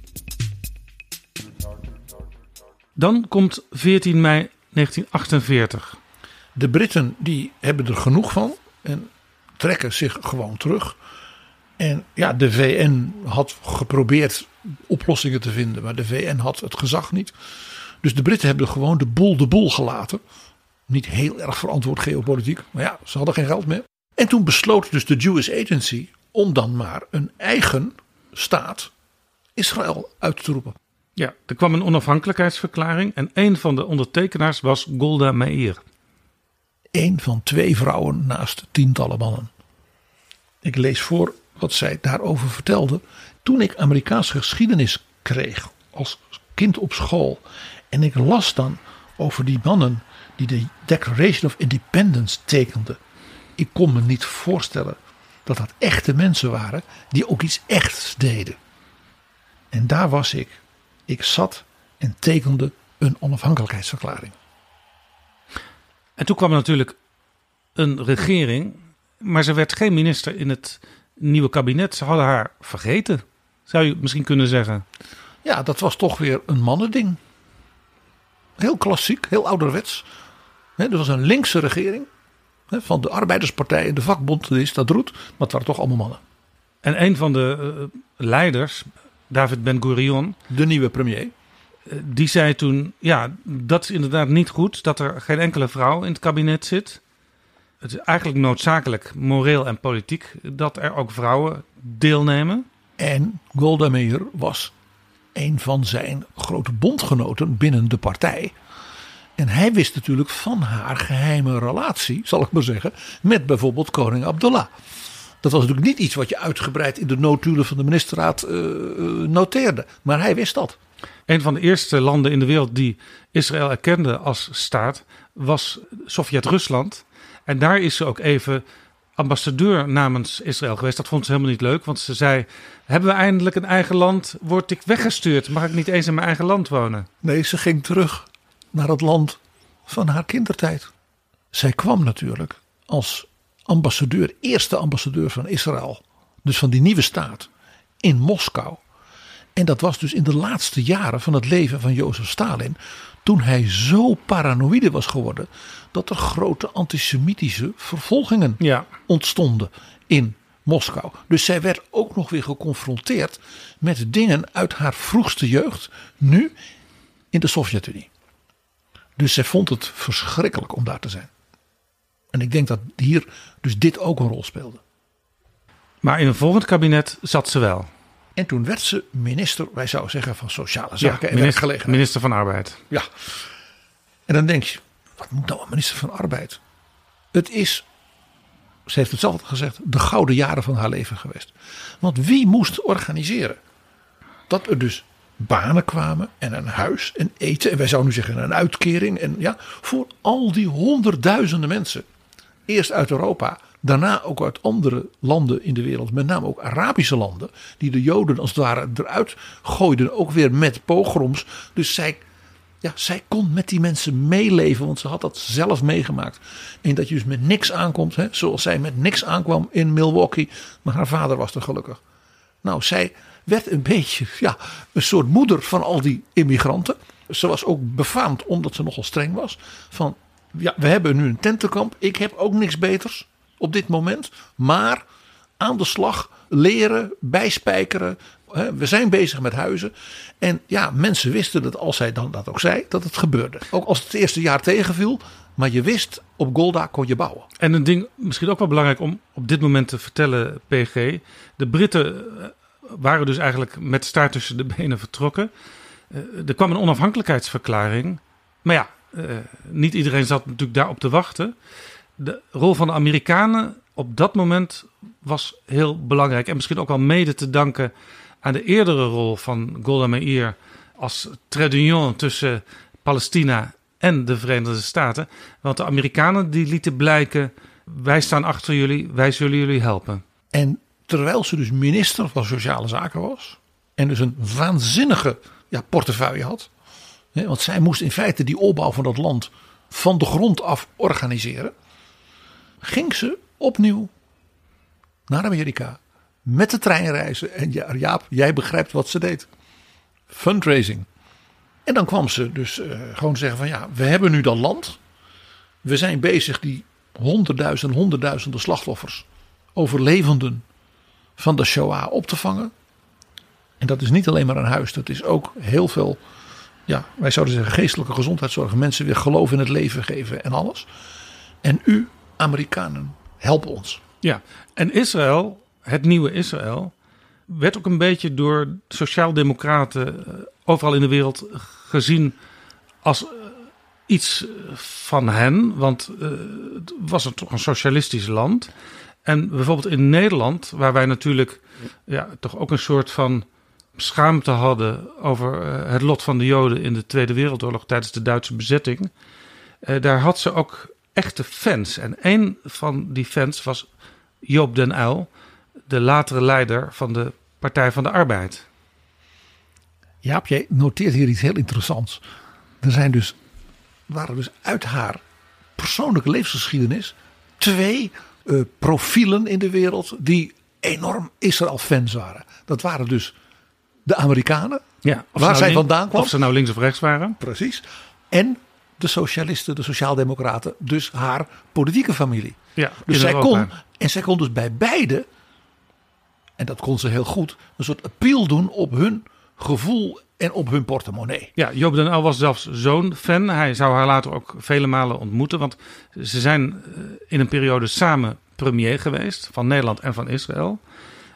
Dan komt 14 mei 1948. De Britten die hebben er genoeg van en trekken zich gewoon terug. En ja, de VN had geprobeerd oplossingen te vinden, maar de VN had het gezag niet. Dus de Britten hebben gewoon de boel de boel gelaten. Niet heel erg verantwoord geopolitiek, maar ja, ze hadden geen geld meer. En toen besloot dus de Jewish Agency om dan maar een eigen staat, Israël, uit te roepen. Ja, er kwam een onafhankelijkheidsverklaring en een van de ondertekenaars was Golda Meir. Eén van twee vrouwen naast tientallen mannen. Ik lees voor wat zij daarover vertelde. Toen ik Amerikaanse geschiedenis kreeg als kind op school en ik las dan over die mannen die de Declaration of Independence tekenden. Ik kon me niet voorstellen dat dat echte mensen waren die ook iets echts deden. En daar was ik. Ik zat en tekende een onafhankelijkheidsverklaring. En toen kwam er natuurlijk een regering, maar ze werd geen minister in het nieuwe kabinet. Ze hadden haar vergeten, zou je misschien kunnen zeggen. Ja, dat was toch weer een mannending. Heel klassiek, heel ouderwets. Er was een linkse regering van de arbeiderspartij en de vakbond, de Stadroet, maar het waren toch allemaal mannen. En een van de uh, leiders, David Ben-Gurion, de nieuwe premier, die zei toen: Ja, dat is inderdaad niet goed dat er geen enkele vrouw in het kabinet zit. Het is eigenlijk noodzakelijk, moreel en politiek, dat er ook vrouwen deelnemen. En Golda Meir was een van zijn grote bondgenoten binnen de partij. En hij wist natuurlijk van haar geheime relatie, zal ik maar zeggen, met bijvoorbeeld koning Abdullah. Dat was natuurlijk niet iets wat je uitgebreid in de notulen van de ministerraad uh, noteerde. Maar hij wist dat. Een van de eerste landen in de wereld die Israël erkende als staat was Sovjet-Rusland. En daar is ze ook even ambassadeur namens Israël geweest. Dat vond ze helemaal niet leuk, want ze zei: Hebben we eindelijk een eigen land? Word ik weggestuurd? Mag ik niet eens in mijn eigen land wonen? Nee, ze ging terug naar het land van haar kindertijd. Zij kwam natuurlijk als ambassadeur, eerste ambassadeur van Israël, dus van die nieuwe staat, in Moskou. En dat was dus in de laatste jaren van het leven van Jozef Stalin, toen hij zo paranoïde was geworden dat er grote antisemitische vervolgingen ja. ontstonden in Moskou. Dus zij werd ook nog weer geconfronteerd met dingen uit haar vroegste jeugd, nu in de Sovjet-Unie. Dus zij vond het verschrikkelijk om daar te zijn. En ik denk dat hier dus dit ook een rol speelde. Maar in een volgend kabinet zat ze wel. En toen werd ze minister, wij zouden zeggen, van Sociale Zaken ja, en minister. Minister van Arbeid. Ja. En dan denk je, wat moet nou een minister van Arbeid? Het is, ze heeft het zelf gezegd, de gouden jaren van haar leven geweest. Want wie moest organiseren? Dat er dus banen kwamen en een huis en eten. En wij zouden nu zeggen een uitkering. En ja, voor al die honderdduizenden mensen. Eerst uit Europa, daarna ook uit andere landen in de wereld. Met name ook Arabische landen. Die de Joden als het ware eruit gooiden. Ook weer met pogroms. Dus zij ja, zij kon met die mensen meeleven, want ze had dat zelf meegemaakt. En dat je dus met niks aankomt, hè, zoals zij met niks aankwam in Milwaukee, maar haar vader was er gelukkig. Nou, zij werd een beetje ja, een soort moeder van al die immigranten. Ze was ook befaamd omdat ze nogal streng was. Van ja, we hebben nu een tentenkamp. Ik heb ook niks beters op dit moment. Maar aan de slag leren, bijspijkeren. We zijn bezig met huizen. En ja, mensen wisten dat als zij dan dat ook zei, dat het gebeurde. Ook als het, het eerste jaar tegenviel. Maar je wist, op Golda kon je bouwen. En een ding, misschien ook wel belangrijk om op dit moment te vertellen, PG. De Britten eh, waren dus eigenlijk met staart tussen de benen vertrokken. Uh, er kwam een onafhankelijkheidsverklaring. Maar ja, uh, niet iedereen zat natuurlijk daarop te wachten. De rol van de Amerikanen op dat moment was heel belangrijk. En misschien ook wel mede te danken aan de eerdere rol van Golda Meir als trait tussen Palestina en de Verenigde Staten. Want de Amerikanen die lieten blijken, wij staan achter jullie, wij zullen jullie helpen. En terwijl ze dus minister van Sociale Zaken was en dus een waanzinnige ja, portefeuille had. Want zij moest in feite die opbouw van dat land van de grond af organiseren. Ging ze opnieuw naar Amerika met de trein reizen. En ja, Jaap, jij begrijpt wat ze deed. Fundraising. En dan kwam ze dus uh, gewoon zeggen van ja, we hebben nu dat land. We zijn bezig die honderdduizenden, honderdduizenden slachtoffers, overlevenden van de Shoah op te vangen. En dat is niet alleen maar een huis, dat is ook heel veel, ja, wij zouden zeggen geestelijke gezondheidszorg. Mensen weer geloof in het leven geven en alles. En u, Amerikanen, help ons. Ja, en Israël, het nieuwe Israël, werd ook een beetje door sociaaldemocraten eh, overal in de wereld gezien als eh, iets van hen. Want het was een, toch een socialistisch land. En bijvoorbeeld in Nederland, waar wij natuurlijk ja, toch ook een soort van schaamte hadden over het lot van de Joden in de Tweede Wereldoorlog tijdens de Duitse bezetting. daar had ze ook echte fans. En een van die fans was Joop den Uyl, de latere leider van de Partij van de Arbeid. Jaap, jij noteert hier iets heel interessants. Er zijn dus, waren dus uit haar persoonlijke levensgeschiedenis twee uh, profielen in de wereld die enorm Israël-fans waren. Dat waren dus de Amerikanen, ja, waar nou zij vandaan kwam. Of ze nou links of rechts waren. Precies. En de socialisten, de sociaaldemocraten, dus haar politieke familie. Ja, dus zij kon, en zij kon dus bij beide, en dat kon ze heel goed, een soort appeal doen op hun gevoel en op hun portemonnee. Ja, Joop den Uyl was zelfs zo'n fan. Hij zou haar later ook vele malen ontmoeten, want ze zijn eh, in een periode samen premier geweest van Nederland en van Israël.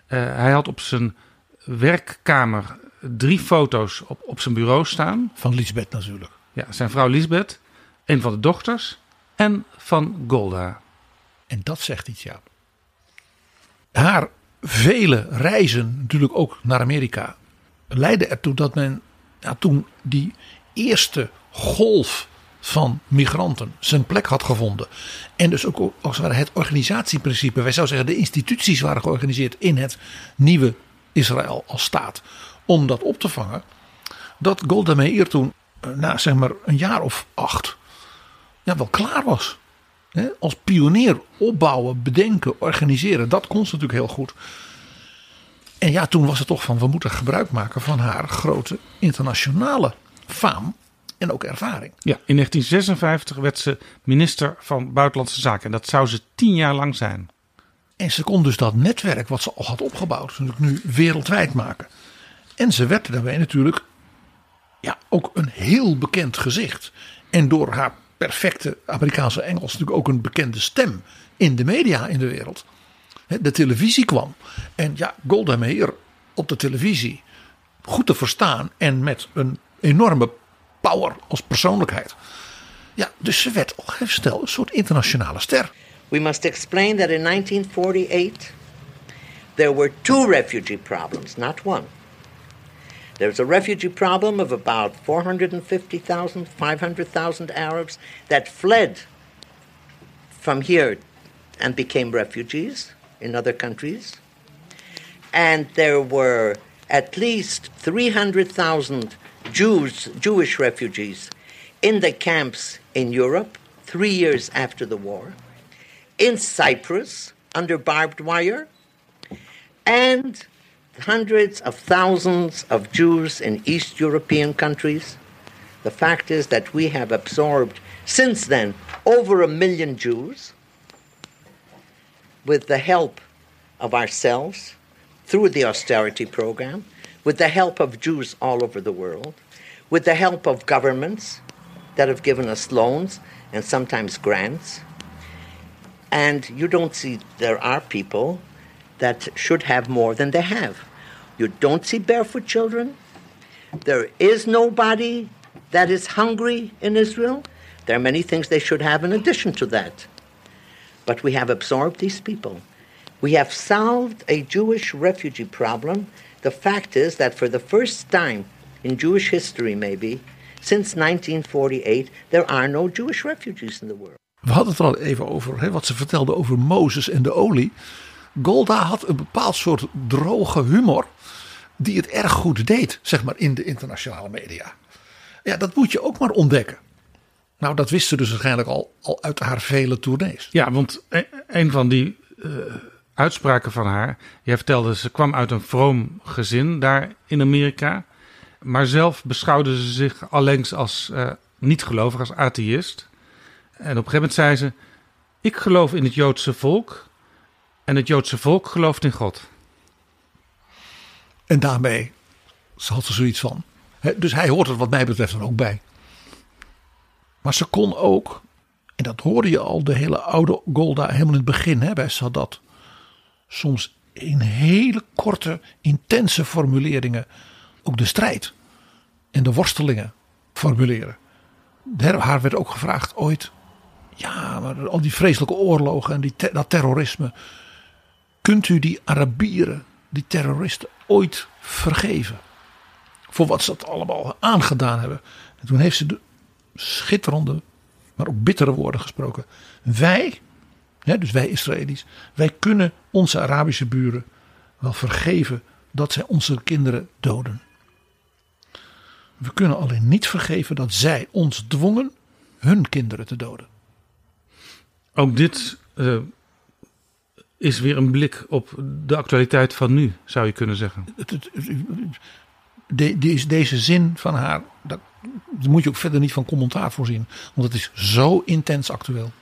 Uh, hij had op zijn werkkamer drie foto's op, op zijn bureau staan. Van Lisbeth natuurlijk. Ja, zijn vrouw Lisbeth, een van de dochters en van Golda. En dat zegt iets, ja. Haar vele reizen, natuurlijk ook naar Amerika, leidden ertoe dat men ja, toen die eerste golf van migranten zijn plek had gevonden. En dus ook als het, het organisatieprincipe, wij zouden zeggen de instituties waren georganiseerd in het nieuwe Israël als staat. Om dat op te vangen. Dat Golda Meir toen na zeg maar een jaar of acht ja, wel klaar was. als pionier opbouwen, bedenken, organiseren, dat kon ze natuurlijk heel goed. En ja, toen was het toch van we moeten gebruik maken van haar grote internationale faam en ook ervaring. Ja, in 1956 werd ze minister van Buitenlandse Zaken en dat zou ze tien jaar lang zijn. En ze kon dus dat netwerk wat ze al had opgebouwd, natuurlijk nu wereldwijd maken. En ze werd daarbij natuurlijk ja, ook een heel bekend gezicht. En door haar perfecte Amerikaanse Engels natuurlijk ook een bekende stem in de media in de wereld. De televisie kwam. En ja, Golda Meir op de televisie goed te verstaan en met een enorme power als persoonlijkheid. Ja, dus ze werd al heel een soort internationale ster. We must explain that in 1948 there were two refugee problems, not one. There's a refugee problem of about 450,000, 500,000 Arabs that fled from here and became refugees in other countries. And there were at least 300,000 Jews, Jewish refugees in the camps in Europe three years after the war, in Cyprus under barbed wire, and hundreds of thousands of Jews in East European countries. The fact is that we have absorbed since then over a million Jews with the help of ourselves through the austerity program, with the help of Jews all over the world, with the help of governments that have given us loans and sometimes grants. And you don't see there are people that should have more than they have. You don't see barefoot children. There is nobody that is hungry in Israel. There are many things they should have in addition to that. But we have absorbed these people. We have solved a Jewish refugee problem. The fact is that for the first time in Jewish history, maybe, since 1948, there are no Jewish refugees in the world. We hadden het er al even over, hè, wat ze vertelde over Mozes en de olie. Golda had een bepaald soort droge humor, die het erg goed deed, zeg maar, in de internationale media. Ja, dat moet je ook maar ontdekken. Nou, dat wist ze dus waarschijnlijk al, al uit haar vele tournees. Ja, want e- een van die uh, uitspraken van haar. Jij vertelde, ze kwam uit een vroom gezin daar in Amerika. Maar zelf beschouwde ze zich allengs als uh, niet-gelovig, als atheïst. En op een gegeven moment zei ze: Ik geloof in het Joodse volk. En het Joodse volk gelooft in God. En daarmee had ze zoiets van. Dus hij hoort er wat mij betreft er ook bij. Maar ze kon ook, en dat hoorde je al, de hele oude Golda helemaal in het begin hè, bij Sadat. Soms in hele korte, intense formuleringen ook de strijd en de worstelingen formuleren. Haar werd ook gevraagd ooit, ja, maar al die vreselijke oorlogen en die dat terrorisme. Kunt u die Arabieren, die terroristen, ooit vergeven? Voor wat ze dat allemaal aangedaan hebben. En toen heeft ze de schitterende, maar ook bittere woorden gesproken. Wij, hè, dus wij Israëli's, wij kunnen onze Arabische buren wel vergeven dat zij onze kinderen doden. We kunnen alleen niet vergeven dat zij ons dwongen hun kinderen te doden. Ook dit uh, is weer een blik op de actualiteit van nu, zou je kunnen zeggen. De, de, deze zin van haar, daar moet je ook verder niet van commentaar voorzien. Want het is zo intens actueel.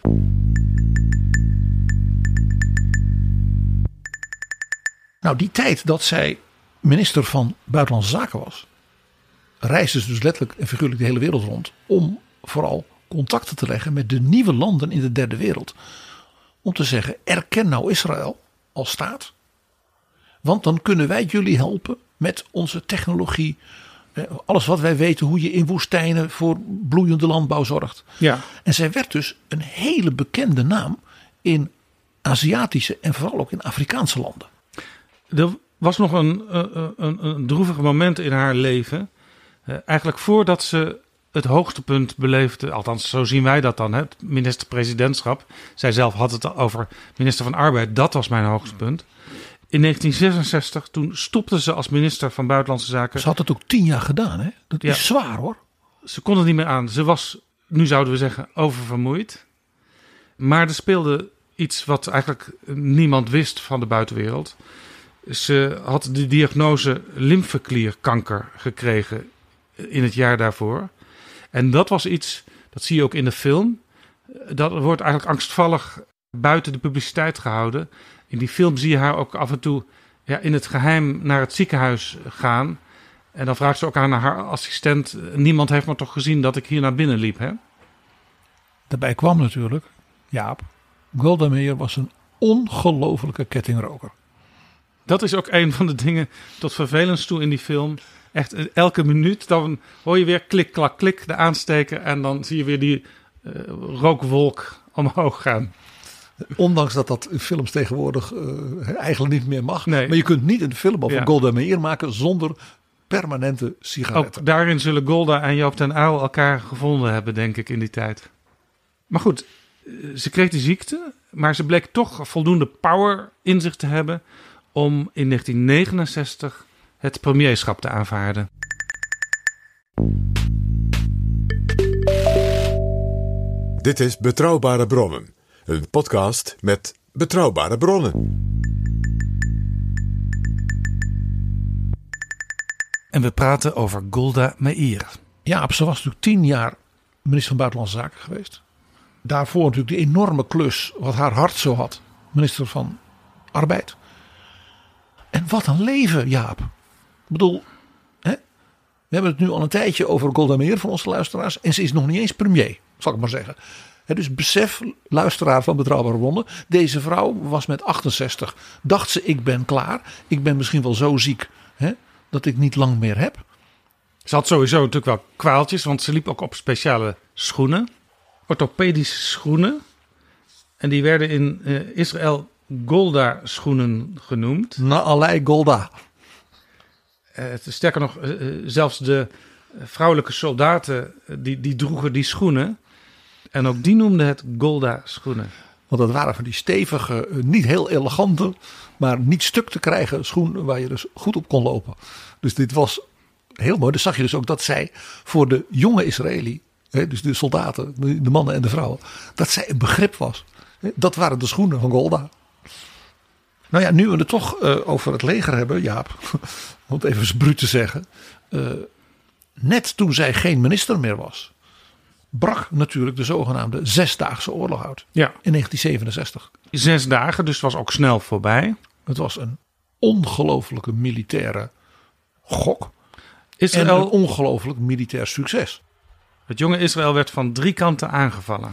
Nou, die tijd dat zij minister van Buitenlandse Zaken was, reisde ze dus letterlijk en figuurlijk de hele wereld rond. Om vooral contacten te leggen met de nieuwe landen in de derde wereld. Om te zeggen: erken nou Israël als staat. Want dan kunnen wij jullie helpen met onze technologie. Alles wat wij weten hoe je in woestijnen voor bloeiende landbouw zorgt. Ja. En zij werd dus een hele bekende naam in Aziatische en vooral ook in Afrikaanse landen. Er was nog een, een, een, een droevig moment in haar leven. Eigenlijk voordat ze het hoogtepunt beleefde, althans zo zien wij dat dan, het minister-presidentschap. Zij zelf had het over minister van Arbeid, dat was mijn hoogtepunt. In 1966, toen stopte ze als minister van Buitenlandse Zaken. Ze had het ook tien jaar gedaan, hè? Dat is zwaar hoor. Ze kon het niet meer aan. Ze was, nu zouden we zeggen, oververmoeid. Maar er speelde iets wat eigenlijk niemand wist van de buitenwereld. Ze had de diagnose lymfeklierkanker gekregen in het jaar daarvoor. En dat was iets, dat zie je ook in de film. Dat wordt eigenlijk angstvallig buiten de publiciteit gehouden. In die film zie je haar ook af en toe ja, in het geheim naar het ziekenhuis gaan. En dan vraagt ze ook aan haar assistent: Niemand heeft me toch gezien dat ik hier naar binnen liep, hè? Daarbij kwam natuurlijk, Jaap, Golda Meir was een ongelofelijke kettingroker. Dat is ook een van de dingen tot vervelend toe in die film. Echt elke minuut, dan hoor je weer klik, klak, klik, de aansteker. En dan zie je weer die uh, rookwolk omhoog gaan. Ondanks dat dat in films tegenwoordig uh, eigenlijk niet meer mag. Nee. Maar je kunt niet een film over ja. Golda Meir maken zonder permanente sigaretten. Ook daarin zullen Golda en Joop ten Uyl elkaar gevonden hebben, denk ik, in die tijd. Maar goed, ze kreeg die ziekte. Maar ze bleek toch voldoende power in zich te hebben om in 1969 het premierschap te aanvaarden. Dit is Betrouwbare Bronnen, een podcast met betrouwbare bronnen. En we praten over Golda Meir. Ja, ze was natuurlijk tien jaar minister van Buitenlandse Zaken geweest. Daarvoor natuurlijk de enorme klus wat haar hart zo had. Minister van Arbeid. En wat een leven, Jaap. Ik bedoel, hè? we hebben het nu al een tijdje over Golda Meir van onze luisteraars. En ze is nog niet eens premier, zal ik maar zeggen. Dus besef, luisteraar van Betrouwbare Bronnen. Deze vrouw was met 68. Dacht ze, ik ben klaar. Ik ben misschien wel zo ziek hè, dat ik niet lang meer heb. Ze had sowieso natuurlijk wel kwaaltjes, want ze liep ook op speciale schoenen. Orthopedische schoenen. En die werden in eh, Israël Golda schoenen genoemd. Na allerlei Golda. Eh, sterker nog, eh, eh, zelfs de vrouwelijke soldaten die, die droegen die schoenen. En ook die noemden het Golda schoenen. Want dat waren van die stevige, niet heel elegante, maar niet stuk te krijgen schoenen waar je dus goed op kon lopen. Dus dit was heel mooi. Dus zag je dus ook dat zij voor de jonge Israëli, dus de soldaten, de mannen en de vrouwen, dat zij een begrip was. Dat waren de schoenen van Golda. Nou ja, nu we het toch over het leger hebben, Jaap, <laughs> om het even eens bruut te zeggen. eh, net toen zij geen minister meer was, brak natuurlijk de zogenaamde Zesdaagse Oorlog uit. Ja. In 1967. Zes dagen, dus het was ook snel voorbij. Het was een ongelofelijke militaire gok. Israël- En een ongelooflijk militair succes. Het jonge Israël werd van drie kanten aangevallen.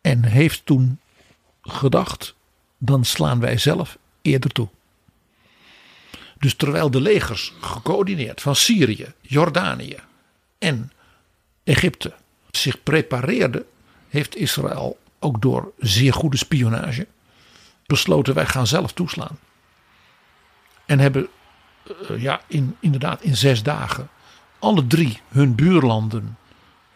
En heeft toen gedacht, dan slaan wij zelf eerder toe. Dus terwijl de legers gecoördineerd van Syrië, Jordanië en Egypte zich prepareerden, heeft Israël ook door zeer goede spionage besloten wij gaan zelf toeslaan. En hebben eh, ja, in, inderdaad in zes dagen alle drie hun buurlanden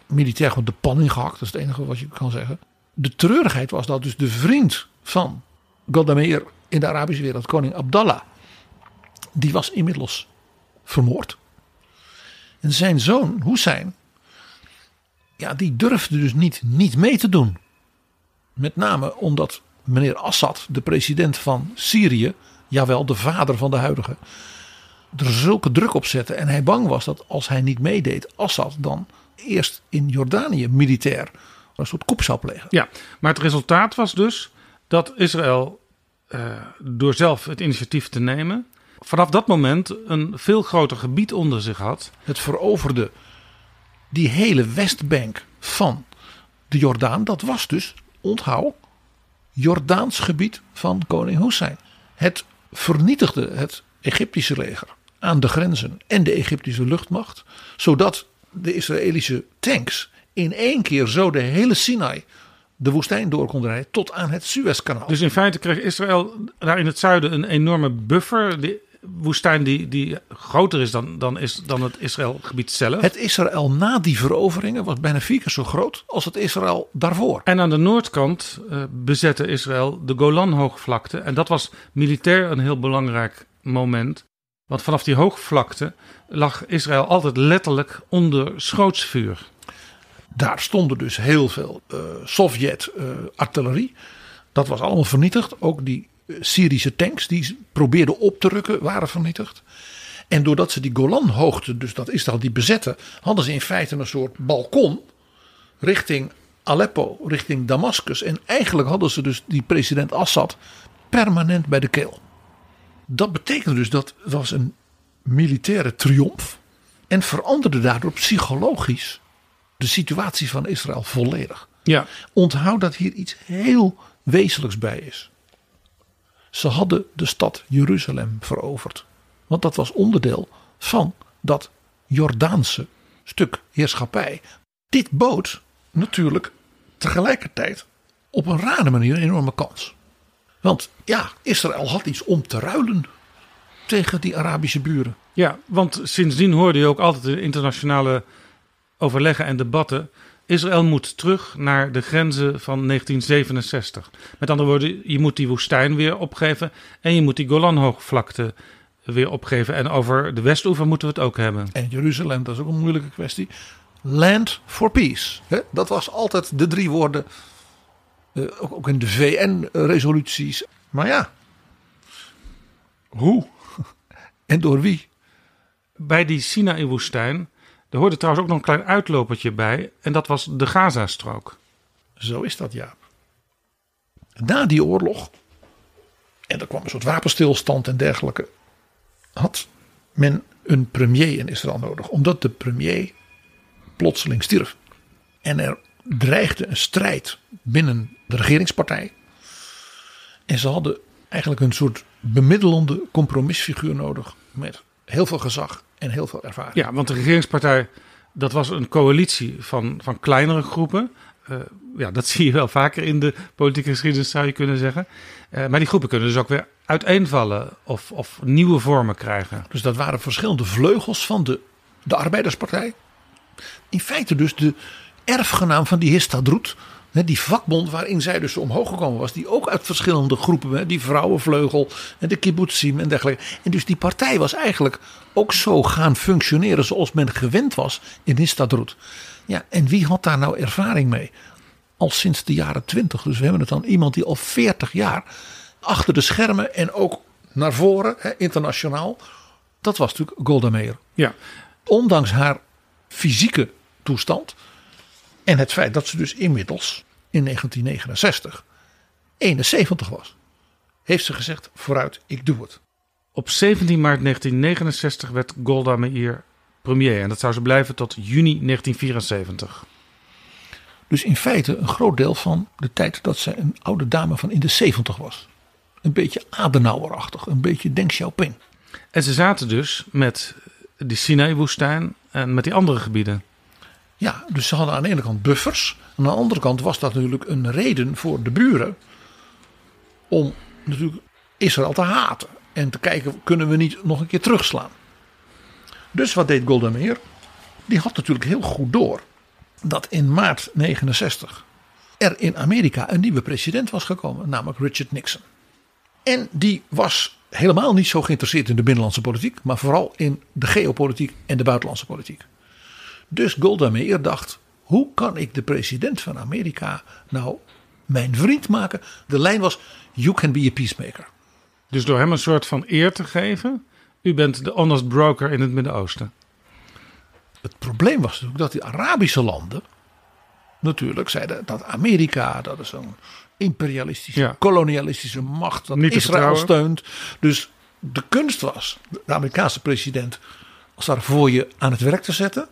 militair gewoon de pan ingehakt. Dat is het enige wat je kan zeggen. De treurigheid was dat dus de vriend van Golda Meir in de Arabische wereld, koning Abdallah, die was inmiddels vermoord. En zijn zoon Hussein, ja, die durfde dus niet, niet mee te doen. Met name omdat meneer Assad, de president van Syrië, jawel, de vader van de huidige, er zulke druk op zette. En hij bang was dat als hij niet meedeed, Assad dan eerst in Jordanië militair een soort koep zou plegen. Ja, maar het resultaat was dus dat Israël, eh, door zelf het initiatief te nemen, vanaf dat moment een veel groter gebied onder zich had. Het veroverde die hele Westbank van de Jordaan. Dat was dus, onthoud, Jordaans gebied van koning Hussein. Het vernietigde het Egyptische leger aan de grenzen en de Egyptische luchtmacht. Zodat de Israëlische tanks in één keer zo de hele Sinai de woestijn door konden rijden tot aan het Suezkanaal. Dus in feite kreeg Israël daar in het zuiden een enorme buffer. De woestijn die, die groter is dan, dan, is, dan het Israëlgebied zelf. Het Israël na die veroveringen was bijna vier keer zo groot als het Israël daarvoor. En aan de noordkant eh, bezette Israël de Golanhoogvlakte. En dat was militair een heel belangrijk moment. Want vanaf die hoogvlakte lag Israël altijd letterlijk onder schootsvuur. Daar stonden dus heel veel uh, Sovjet-artillerie. dat was allemaal vernietigd. Ook die uh, Syrische tanks die probeerden op te rukken waren vernietigd. En doordat ze die Golanhoogte, dus dat Israël die bezetten, hadden ze in feite een soort balkon richting Aleppo, richting Damascus. En eigenlijk hadden ze dus die president Assad permanent bij de keel. Dat betekende dus dat was een militaire triomf en veranderde daardoor psychologisch de situatie van Israël volledig. Ja. Onthoud dat hier iets heel wezenlijks bij is. Ze hadden de stad Jeruzalem veroverd. Want dat was onderdeel van dat Jordaanse stuk heerschappij. Dit bood natuurlijk tegelijkertijd op een rare manier een enorme kans. Want ja, Israël had iets om te ruilen tegen die Arabische buren. Ja, want sindsdien hoorde je ook altijd in internationale overleggen en debatten. Israël moet terug naar de grenzen van 1967. Met andere woorden, je moet die woestijn weer opgeven en je moet die Golanhoogvlakte weer opgeven. En over de Westoever moeten we het ook hebben. En Jeruzalem, dat is ook een moeilijke kwestie. Land for peace. Hè? Dat was altijd de drie woorden. eh, ook, ook in de VN-resoluties. Maar ja, hoe <laughs> en door wie? Bij die Sinaï-woestijn, er hoorde trouwens ook nog een klein uitlopertje bij. En dat was de Gazastrook. Zo is dat, ja. Na die oorlog, en er kwam een soort wapenstilstand en dergelijke, had men een premier in Israël nodig. Omdat de premier plotseling stierf. En er dreigde een strijd binnen de regeringspartij. En ze hadden eigenlijk een soort bemiddelende compromisfiguur nodig. Met heel veel gezag en heel veel ervaring. Ja, want de regeringspartij, dat was een coalitie van, van kleinere groepen. Eh, ja, dat <laughs> zie je wel vaker in de politieke geschiedenis, zou je kunnen zeggen. Eh, maar die groepen kunnen dus ook weer uiteenvallen of, of nieuwe vormen krijgen. Dus dat waren verschillende vleugels van de, de Arbeiderspartij. In feite dus de erfgenaam van die Histadrut. Die vakbond waarin zij dus omhoog gekomen was. Die ook uit verschillende groepen. Die vrouwenvleugel en de kibbutzim en dergelijke. En dus die partij was eigenlijk ook zo gaan functioneren zoals men gewend was in Histadrut. Ja, en wie had daar nou ervaring mee? Al sinds de jaren twintig. Dus we hebben het dan iemand die al 40 jaar achter de schermen en ook naar voren, internationaal. Dat was natuurlijk Golda Meir. Ja. Ondanks haar fysieke toestand en het feit dat ze dus inmiddels in 1969 71 was, heeft ze gezegd: vooruit, ik doe het. Op 17 maart 1969 werd Golda Meir premier. En dat zou ze blijven tot juni 1974. Dus in feite een groot deel van de tijd dat zij een oude dame van in de 70 was. Een beetje Adenauerachtig, een beetje Deng Xiaoping. En ze zaten dus met die Sinai-woestijn en met die andere gebieden. Ja, dus ze hadden aan de ene kant buffers. Aan de andere kant was dat natuurlijk een reden voor de buren om natuurlijk Israël te haten. En te kijken, kunnen we niet nog een keer terugslaan? Dus wat deed Golda Meir? Die had natuurlijk heel goed door dat in maart 69 er in Amerika een nieuwe president was gekomen, namelijk Richard Nixon. En die was helemaal niet zo geïnteresseerd in de binnenlandse politiek, maar vooral in de geopolitiek en de buitenlandse politiek. Dus Golda Meir dacht: hoe kan ik de president van Amerika nou mijn vriend maken? De lijn was: you can be a peacemaker. Dus door hem een soort van eer te geven. U bent de honest broker in het Midden-Oosten. Het probleem was natuurlijk dat die Arabische landen natuurlijk zeiden dat Amerika, dat is een imperialistische, Ja. kolonialistische macht dat Niet Israël steunt. Dus de kunst was de Amerikaanse president als daar voor je aan het werk te zetten.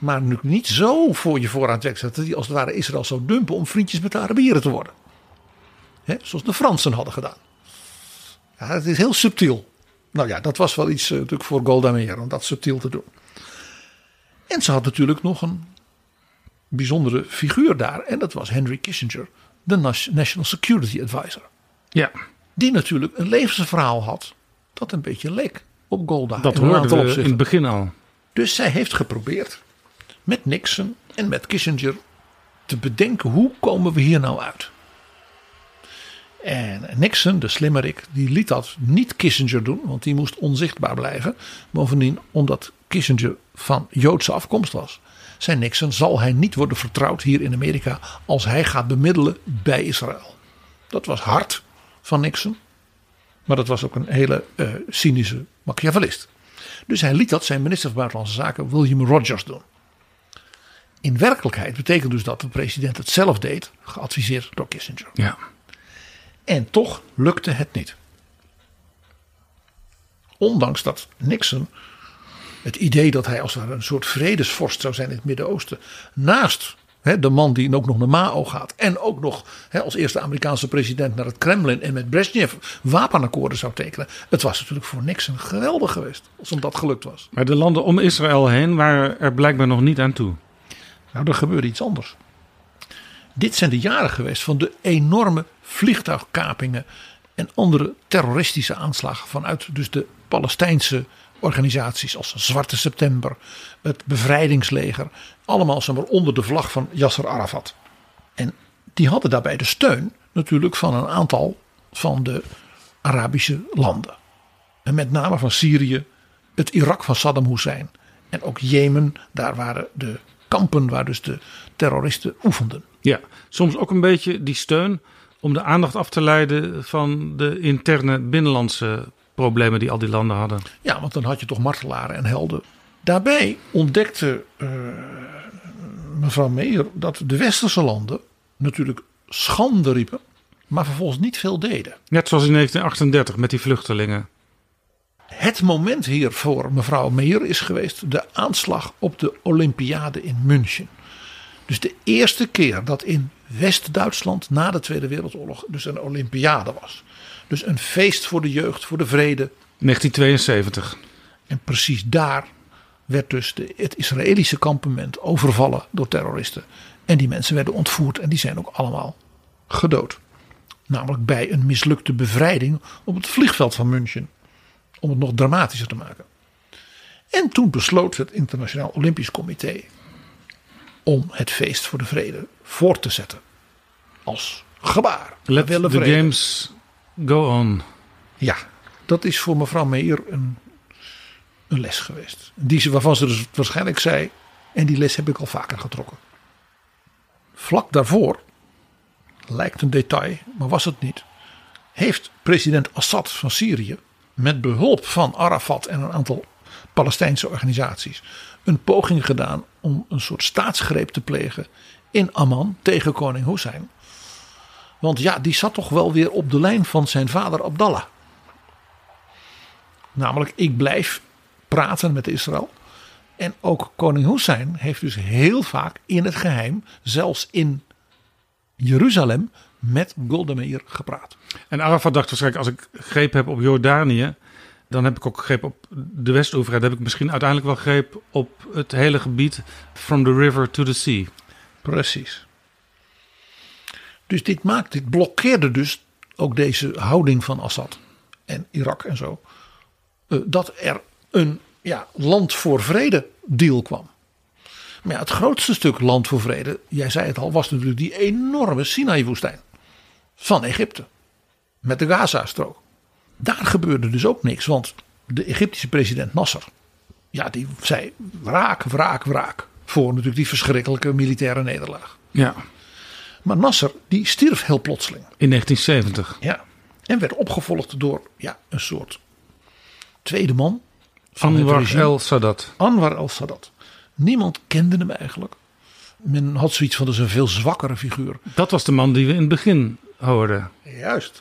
Maar nu niet zo voor je voor aan het werk te zetten. Dat hij als het ware Israël zou dumpen om vriendjes met de Arabieren te worden. Zoals de Fransen hadden gedaan. Ja, het is heel subtiel. Nou ja, dat was wel iets eh, natuurlijk voor Golda Meir om dat subtiel te doen. En ze had natuurlijk nog een bijzondere figuur daar. En dat was Henry Kissinger, de National Security Advisor. Ja, Die natuurlijk een levensverhaal had dat een beetje leek op Golda. dat hoorden we in het begin al. Dus zij heeft geprobeerd met Nixon en met Kissinger te bedenken hoe komen we hier nou uit. En Nixon, de slimmerik, die liet dat niet Kissinger doen, want die moest onzichtbaar blijven. Bovendien, omdat Kissinger van Joodse afkomst was, zei Nixon: zal hij niet worden vertrouwd hier in Amerika als hij gaat bemiddelen bij Israël. Dat was hard van Nixon, maar dat was ook een hele eh, cynische Machiavellist. Dus hij liet dat zijn minister van Buitenlandse Zaken, William Rogers, doen. In werkelijkheid betekent dus dat de president het zelf deed, geadviseerd door Kissinger. Ja. En toch lukte het niet. Ondanks dat Nixon het idee dat hij als een soort vredesvorst zou zijn in het Midden-Oosten. Naast hè, de man die ook nog naar Mao gaat. En ook nog hè, als eerste Amerikaanse president naar het Kremlin en met Brezhnev wapenakkoorden zou tekenen. Het was natuurlijk voor Nixon geweldig geweest als hem dat gelukt was. Maar de landen om Israël heen waren er blijkbaar nog niet aan toe. Nou, er gebeurde iets anders. Dit zijn de jaren geweest van de enorme vliegtuigkapingen en andere terroristische aanslagen vanuit dus de Palestijnse organisaties als Zwarte September, het Bevrijdingsleger, allemaal zeg onder de vlag van Yasser Arafat. En die hadden daarbij de steun natuurlijk van een aantal van de Arabische landen. En met name van Syrië, het Irak van Saddam Hussein. En ook Jemen, daar waren de kampen waar dus de terroristen oefenden. Ja, soms ook een beetje die steun om de aandacht af te leiden van de interne binnenlandse problemen die al die landen hadden. Ja, want dan had je toch martelaren en helden. Daarbij ontdekte uh, mevrouw Meijer dat de westerse landen natuurlijk schande riepen, maar vervolgens niet veel deden. Net zoals in 1938 met die vluchtelingen. Het moment hier voor mevrouw Meijer is geweest de aanslag op de Olympiade in München. Dus de eerste keer dat in West-Duitsland na de Tweede Wereldoorlog dus een Olympiade was. Dus een feest voor de jeugd, voor de vrede. 1972. En precies daar werd dus de, het Israëlische kampement overvallen door terroristen. En die mensen werden ontvoerd en die zijn ook allemaal gedood. Namelijk bij een mislukte bevrijding op het vliegveld van München. Om het nog dramatischer te maken. En toen besloot het Internationaal Olympisch Comité om het feest voor de vrede voort te zetten. Als gebaar. Let the vrede. games go on. Ja, dat is voor mevrouw Meijer een, een les geweest. Die ze, waarvan ze dus waarschijnlijk zei, en die les heb ik al vaker getrokken. Vlak daarvoor, lijkt een detail, maar was het niet, heeft president Assad van Syrië met behulp van Arafat en een aantal Palestijnse organisaties een poging gedaan om een soort staatsgreep te plegen in Amman tegen koning Hussein. Want ja, die zat toch wel weer op de lijn van zijn vader Abdallah. Namelijk, ik blijf praten met Israël. En ook koning Hussein heeft dus heel vaak in het geheim, zelfs in Jeruzalem, met Golda Meir gepraat. En Arafat dacht waarschijnlijk, als ik greep heb op Jordanië, dan heb ik ook greep op de Westoever. Dan heb ik misschien uiteindelijk wel greep op het hele gebied from the river to the sea. Precies. Dus dit maakt, dit blokkeerde dus ook deze houding van Assad en Irak en zo. Eh, dat er een ja, land voor vrede deal kwam. Maar ja, het grootste stuk land voor vrede, jij zei het al, was natuurlijk die enorme Sinai-woestijn van Egypte. Met de Gaza-strook. Daar gebeurde dus ook niks, want de Egyptische president Nasser, ja, die zei wraak, wraak, wraak. Voor natuurlijk die verschrikkelijke militaire nederlaag. Ja. Maar Nasser, die stierf heel plotseling. In 1970. Ja. En werd opgevolgd door ja, een soort tweede man. Anwar el-Sadat. Anwar el-Sadat. Niemand kende hem eigenlijk. Men had zoiets van, dat is een veel zwakkere figuur. Dat was de man die we in het begin Juist.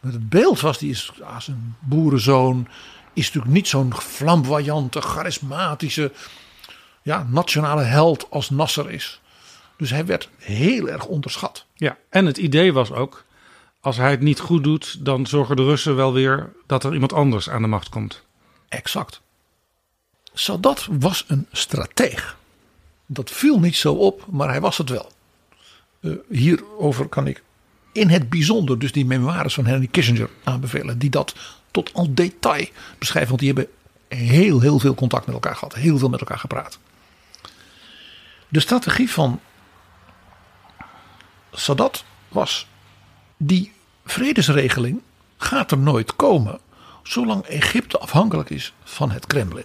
Maar het beeld was, die is als een boerenzoon. Is natuurlijk niet zo'n flamboyante, charismatische, ja, nationale held als Nasser is. Dus hij werd heel erg onderschat. Ja, en het idee was ook, als hij het niet goed doet, dan zorgen de Russen wel weer dat er iemand anders aan de macht komt. Exact. Sadat was een strateeg. Dat viel niet zo op, maar hij was het wel. Uh, hierover kan ik in het bijzonder dus die memoires van Henry Kissinger aanbevelen. Die dat tot al detail beschrijven. Want die hebben heel, heel veel contact met elkaar gehad. Heel veel met elkaar gepraat. De strategie van Sadat was die vredesregeling gaat er nooit komen zolang Egypte afhankelijk is van het Kremlin.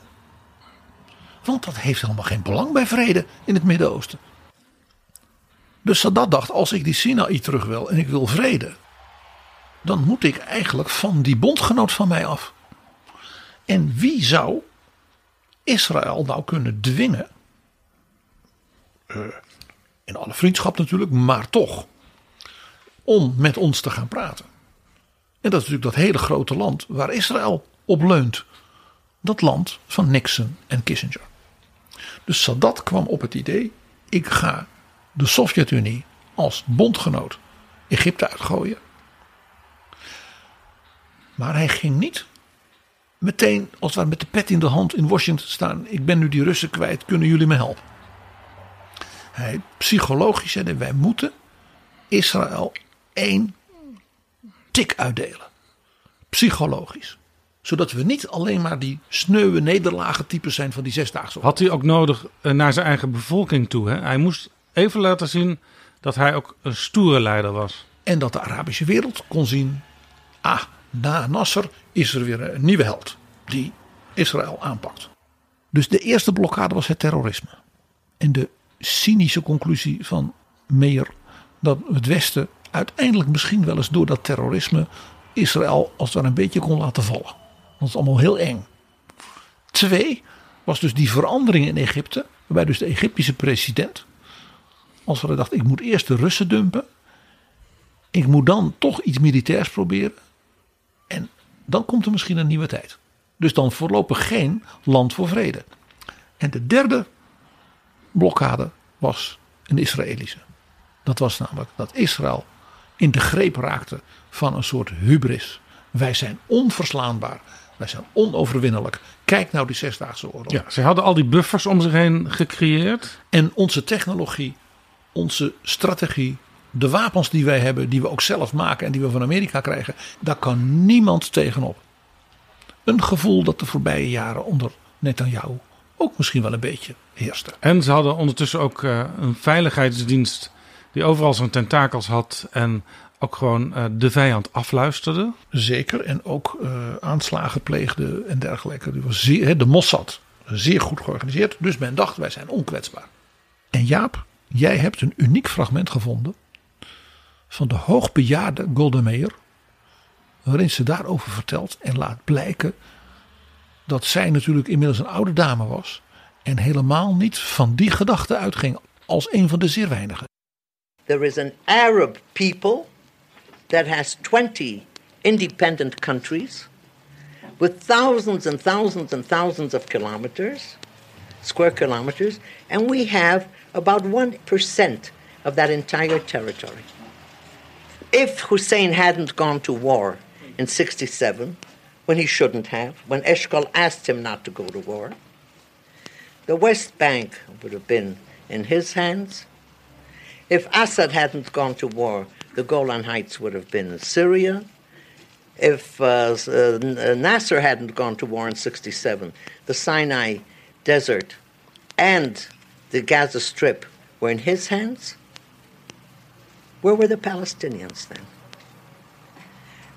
Want dat heeft helemaal geen belang bij vrede in het Midden-Oosten. Dus Sadat dacht, als ik die Sinaï terug wil en ik wil vrede, dan moet ik eigenlijk van die bondgenoot van mij af. En wie zou Israël nou kunnen dwingen? Uh, in alle vriendschap natuurlijk, maar toch. Om met ons te gaan praten. En dat is natuurlijk dat hele grote land waar Israël op leunt. Dat land van Nixon en Kissinger. Dus Sadat kwam op het idee: ik ga de Sovjet-Unie als bondgenoot Egypte uitgooien. Maar hij ging niet meteen als het met de pet in de hand in Washington staan. Ik ben nu die Russen kwijt, kunnen jullie me helpen? Hij psychologisch zei wij moeten Israël één tik uitdelen. Psychologisch. Zodat we niet alleen maar die sneuwe nederlagen types zijn van die zesdaagse. Had hij ook nodig eh, naar zijn eigen bevolking toe. Hè? Hij moest even laten zien dat hij ook een stoere leider was. En dat de Arabische wereld kon zien. Ah, na Nasser is er weer een nieuwe held die Israël aanpakt. Dus de eerste blokkade was het terrorisme. En de cynische conclusie van Meyer dat het Westen uiteindelijk misschien wel eens door dat terrorisme Israël als het een beetje kon laten vallen. Dat is allemaal heel eng. Twee was dus die verandering in Egypte, waarbij dus de Egyptische president als we dacht, ik moet eerst de Russen dumpen. Ik moet dan toch iets militairs proberen. En dan komt er misschien een nieuwe tijd. Dus dan voorlopig geen land voor vrede. En de derde blokkade was een Israëlische. Dat was namelijk dat Israël in de greep raakte van een soort hubris. Wij zijn onverslaanbaar. Wij zijn onoverwinnelijk. Kijk nou die zesdaagse oorlog. Ja, ze hadden al die buffers om zich heen gecreëerd. En onze technologie, onze strategie, de wapens die wij hebben, die we ook zelf maken en die we van Amerika krijgen, daar kan niemand tegenop. Een gevoel dat de voorbije jaren onder Netanyahu ook misschien wel een beetje heerste. En ze hadden ondertussen ook uh, een veiligheidsdienst die overal zijn tentakels had en ook gewoon uh, de vijand afluisterde. Zeker, en ook uh, aanslagen pleegde en dergelijke. Die was zeer, de Mossad, zeer goed georganiseerd. Dus men dacht, wij zijn onkwetsbaar. En Jaap, jij hebt een uniek fragment gevonden van de hoogbejaarde Golda Meir. Waarin ze daarover vertelt en laat blijken dat zij natuurlijk inmiddels een oude dame was. En helemaal niet van die gedachte uitging als een van de zeer weinigen. There is an Arab people that has 20 independent countries with thousands and thousands and thousands of kilometers, square kilometers, and we have about 1% of that entire territory. If Hussein hadn't gone to war in 67, when he shouldn't have, when Eshkol asked him not to go to war, the West Bank would have been in his hands. If Assad hadn't gone to war, the Golan Heights would have been in Syria. If uh, uh, Nasser hadn't gone to war in 67, the Sinai Desert and the Gaza Strip were in his hands. Where were the Palestinians then?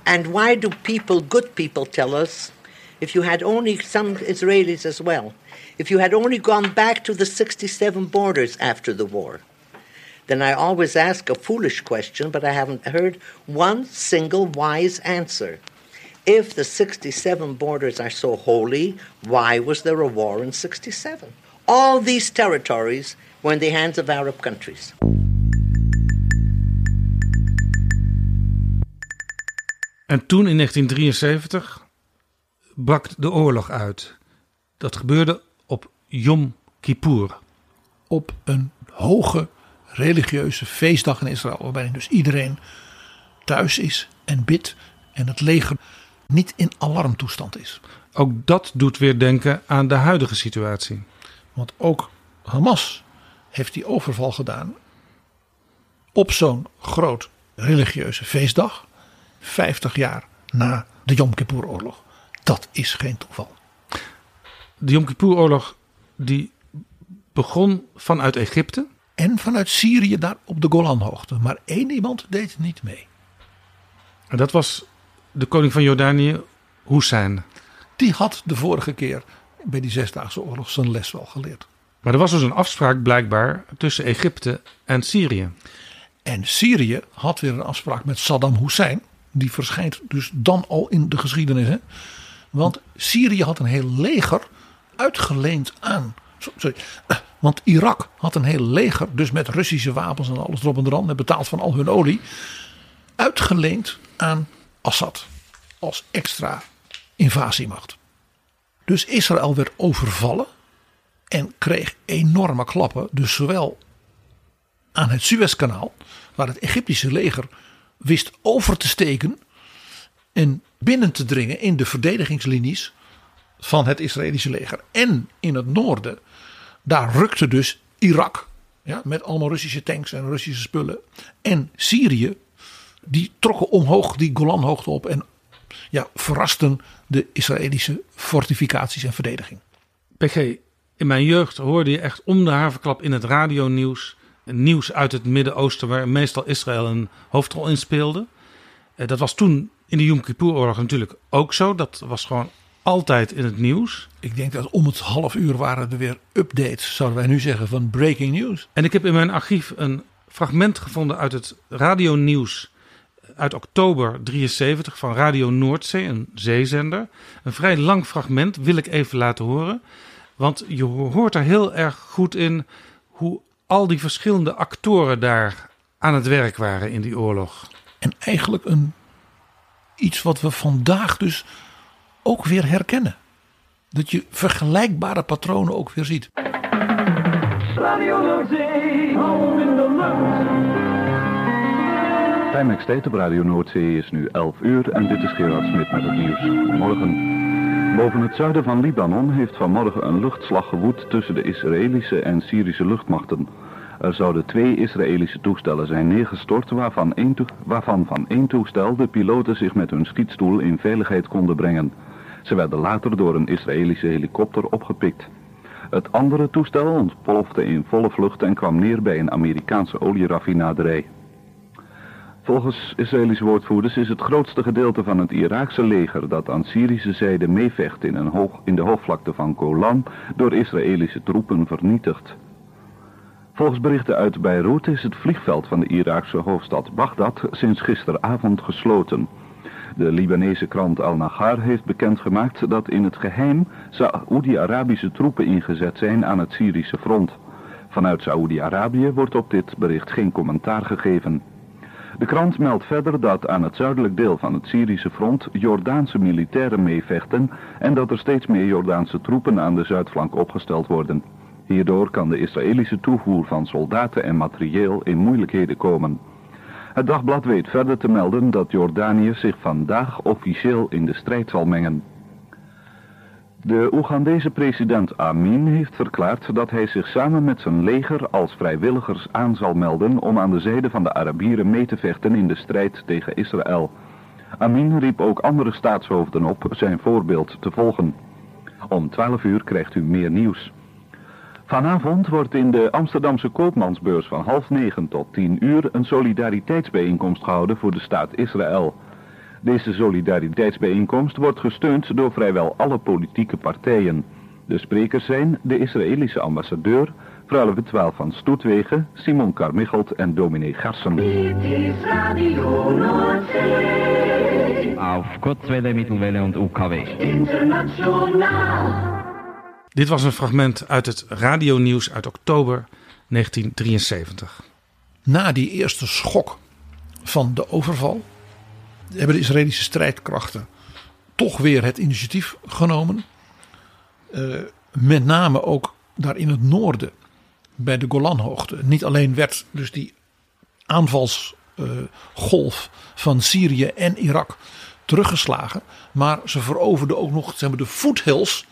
And why do people, good people, tell us if you had only, some Israelis as well, if you had only gone back to the 67 borders after the war, then I always ask a foolish question, but I haven't heard one single wise answer. If the 67 borders are so holy, why was there a war in 67? All these territories were in the hands of Arab countries. En toen in 1973 brak de oorlog uit. Dat gebeurde op Yom Kippur. Op een hoge religieuze feestdag in Israël, waarbij dus iedereen thuis is en bidt en het leger niet in alarmtoestand is. Ook dat doet weer denken aan de huidige situatie. Want ook Hamas heeft die overval gedaan op zo'n groot religieuze feestdag, 50 jaar na de Yom Kippur-oorlog. Dat is geen toeval. De Yom Kippur-oorlog die begon vanuit Egypte. En vanuit Syrië daar op de Golanhoogte. Maar één iemand deed niet mee. En dat was de koning van Jordanië, Hussein. Die had de vorige keer bij die Zesdaagse Oorlog zijn les wel geleerd. Maar er was dus een afspraak blijkbaar tussen Egypte en Syrië. En Syrië had weer een afspraak met Saddam Hussein. Die verschijnt dus dan al in de geschiedenis. Hè? Want Syrië had een heel leger uitgeleend aan. Sorry, <clears throat> want Irak had een heel leger, dus met Russische wapens en alles erop en eraan, met betaald van al hun olie, uitgeleend aan Assad als extra invasiemacht. Dus Israël werd overvallen en kreeg enorme klappen, dus zowel aan het Suezkanaal, waar het Egyptische leger wist over te steken en binnen te dringen in de verdedigingslinies van het Israëlische leger. En in het noorden, daar rukte dus Irak ja, met allemaal Russische tanks en Russische spullen. En Syrië, die trokken omhoog die Golanhoogte op en ja, verrasten de Israëlische fortificaties en verdediging. PG, in mijn jeugd hoorde je echt om de haverklap in het radionieuws nieuws uit het Midden-Oosten waar meestal Israël een hoofdrol in speelde. Dat was toen in de Yom Kippur-oorlog natuurlijk ook zo. Dat was gewoon altijd in het nieuws. Ik denk dat om het half uur waren er weer updates, zouden wij nu zeggen, van breaking news. En ik heb in mijn archief een fragment gevonden uit het radionieuws uit oktober 73 van Radio Noordzee, een zeezender. Een vrij lang fragment wil ik even laten horen. Want je hoort er heel erg goed in hoe al die verschillende actoren daar aan het werk waren in die oorlog. En eigenlijk een, iets wat we vandaag dus ook weer herkennen. Dat je vergelijkbare patronen ook weer ziet. Radio Noordzee, home in the lucht. Timex tijd op Radio Noordzee is nu 11 uur en dit is Gerard Smit met het nieuws. Morgen. Boven het zuiden van Libanon heeft vanmorgen een luchtslag gewoed tussen de Israëlische en Syrische luchtmachten. Er zouden twee Israëlische toestellen zijn neergestort waarvan, één waarvan van één toestel de piloten zich met hun schietstoel in veiligheid konden brengen. Ze werden later door een Israëlische helikopter opgepikt. Het andere toestel ontplofte in volle vlucht en kwam neer bij een Amerikaanse olieraffinaderij. Volgens Israëlische woordvoerders is het grootste gedeelte van het Iraakse leger dat aan Syrische zijde meevecht in, een hoog, in de hoogvlakte van Golan door Israëlische troepen vernietigd. Volgens berichten uit Beirut is het vliegveld van de Iraakse hoofdstad Bagdad sinds gisteravond gesloten. De Libanese krant Al-Nahar heeft bekendgemaakt dat in het geheim Saoedi-Arabische troepen ingezet zijn aan het Syrische front. Vanuit Saoedi-Arabië wordt op dit bericht geen commentaar gegeven. De krant meldt verder dat aan het zuidelijk deel van het Syrische front Jordaanse militairen meevechten en dat er steeds meer Jordaanse troepen aan de zuidflank opgesteld worden. Hierdoor kan de Israëlische toevoer van soldaten en materieel in moeilijkheden komen. Het dagblad weet verder te melden dat Jordanië zich vandaag officieel in de strijd zal mengen. De Oegandese president Amin heeft verklaard dat hij zich samen met zijn leger als vrijwilligers aan zal melden om aan de zijde van de Arabieren mee te vechten in de strijd tegen Israël. Amin riep ook andere staatshoofden op zijn voorbeeld te volgen. Om 12 uur krijgt u meer nieuws. Vanavond wordt in de Amsterdamse koopmansbeurs van half negen tot tien uur een solidariteitsbijeenkomst gehouden voor de staat Israël. Deze solidariteitsbijeenkomst wordt gesteund door vrijwel alle politieke partijen. De sprekers zijn de Israëlische ambassadeur, vrouw 12 van Stoetwegen, Simon Carmichelt en dominee Garsen. Auf Kurzwelle, Mittelwelle en UKW. Dit was een fragment uit het radionieuws uit oktober 1973. Na die eerste schok van de overval hebben de Israëlische strijdkrachten toch weer het initiatief genomen. Uh, met name ook daar in het noorden, bij de Golanhoogte. Niet alleen werd dus die aanvalsgolf uh, van Syrië en Irak teruggeslagen, maar ze veroverden ook nog zeg maar, de foothills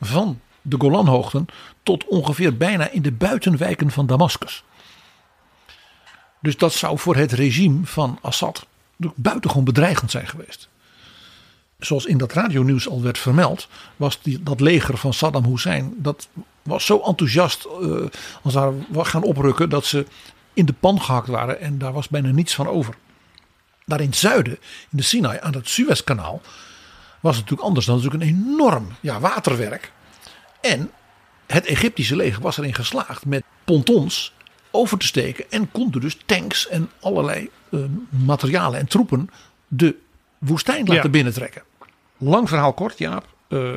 van de Golanhoogten tot ongeveer bijna in de buitenwijken van Damascus. Dus dat zou voor het regime van Assad buitengewoon bedreigend zijn geweest. Zoals in dat radionieuws al werd vermeld, was die, dat leger van Saddam Hussein, dat was zo enthousiast uh, als daar gaan oprukken dat ze in de pan gehakt waren en daar was bijna niets van over. Daar in het zuiden, in de Sinai, aan het Suezkanaal, was het natuurlijk anders. Dan natuurlijk een enorm ja, waterwerk. En het Egyptische leger was erin geslaagd met pontons over te steken. En konden dus tanks en allerlei uh, materialen en troepen de woestijn laten ja. binnentrekken. Lang verhaal kort, Jaap. Uh,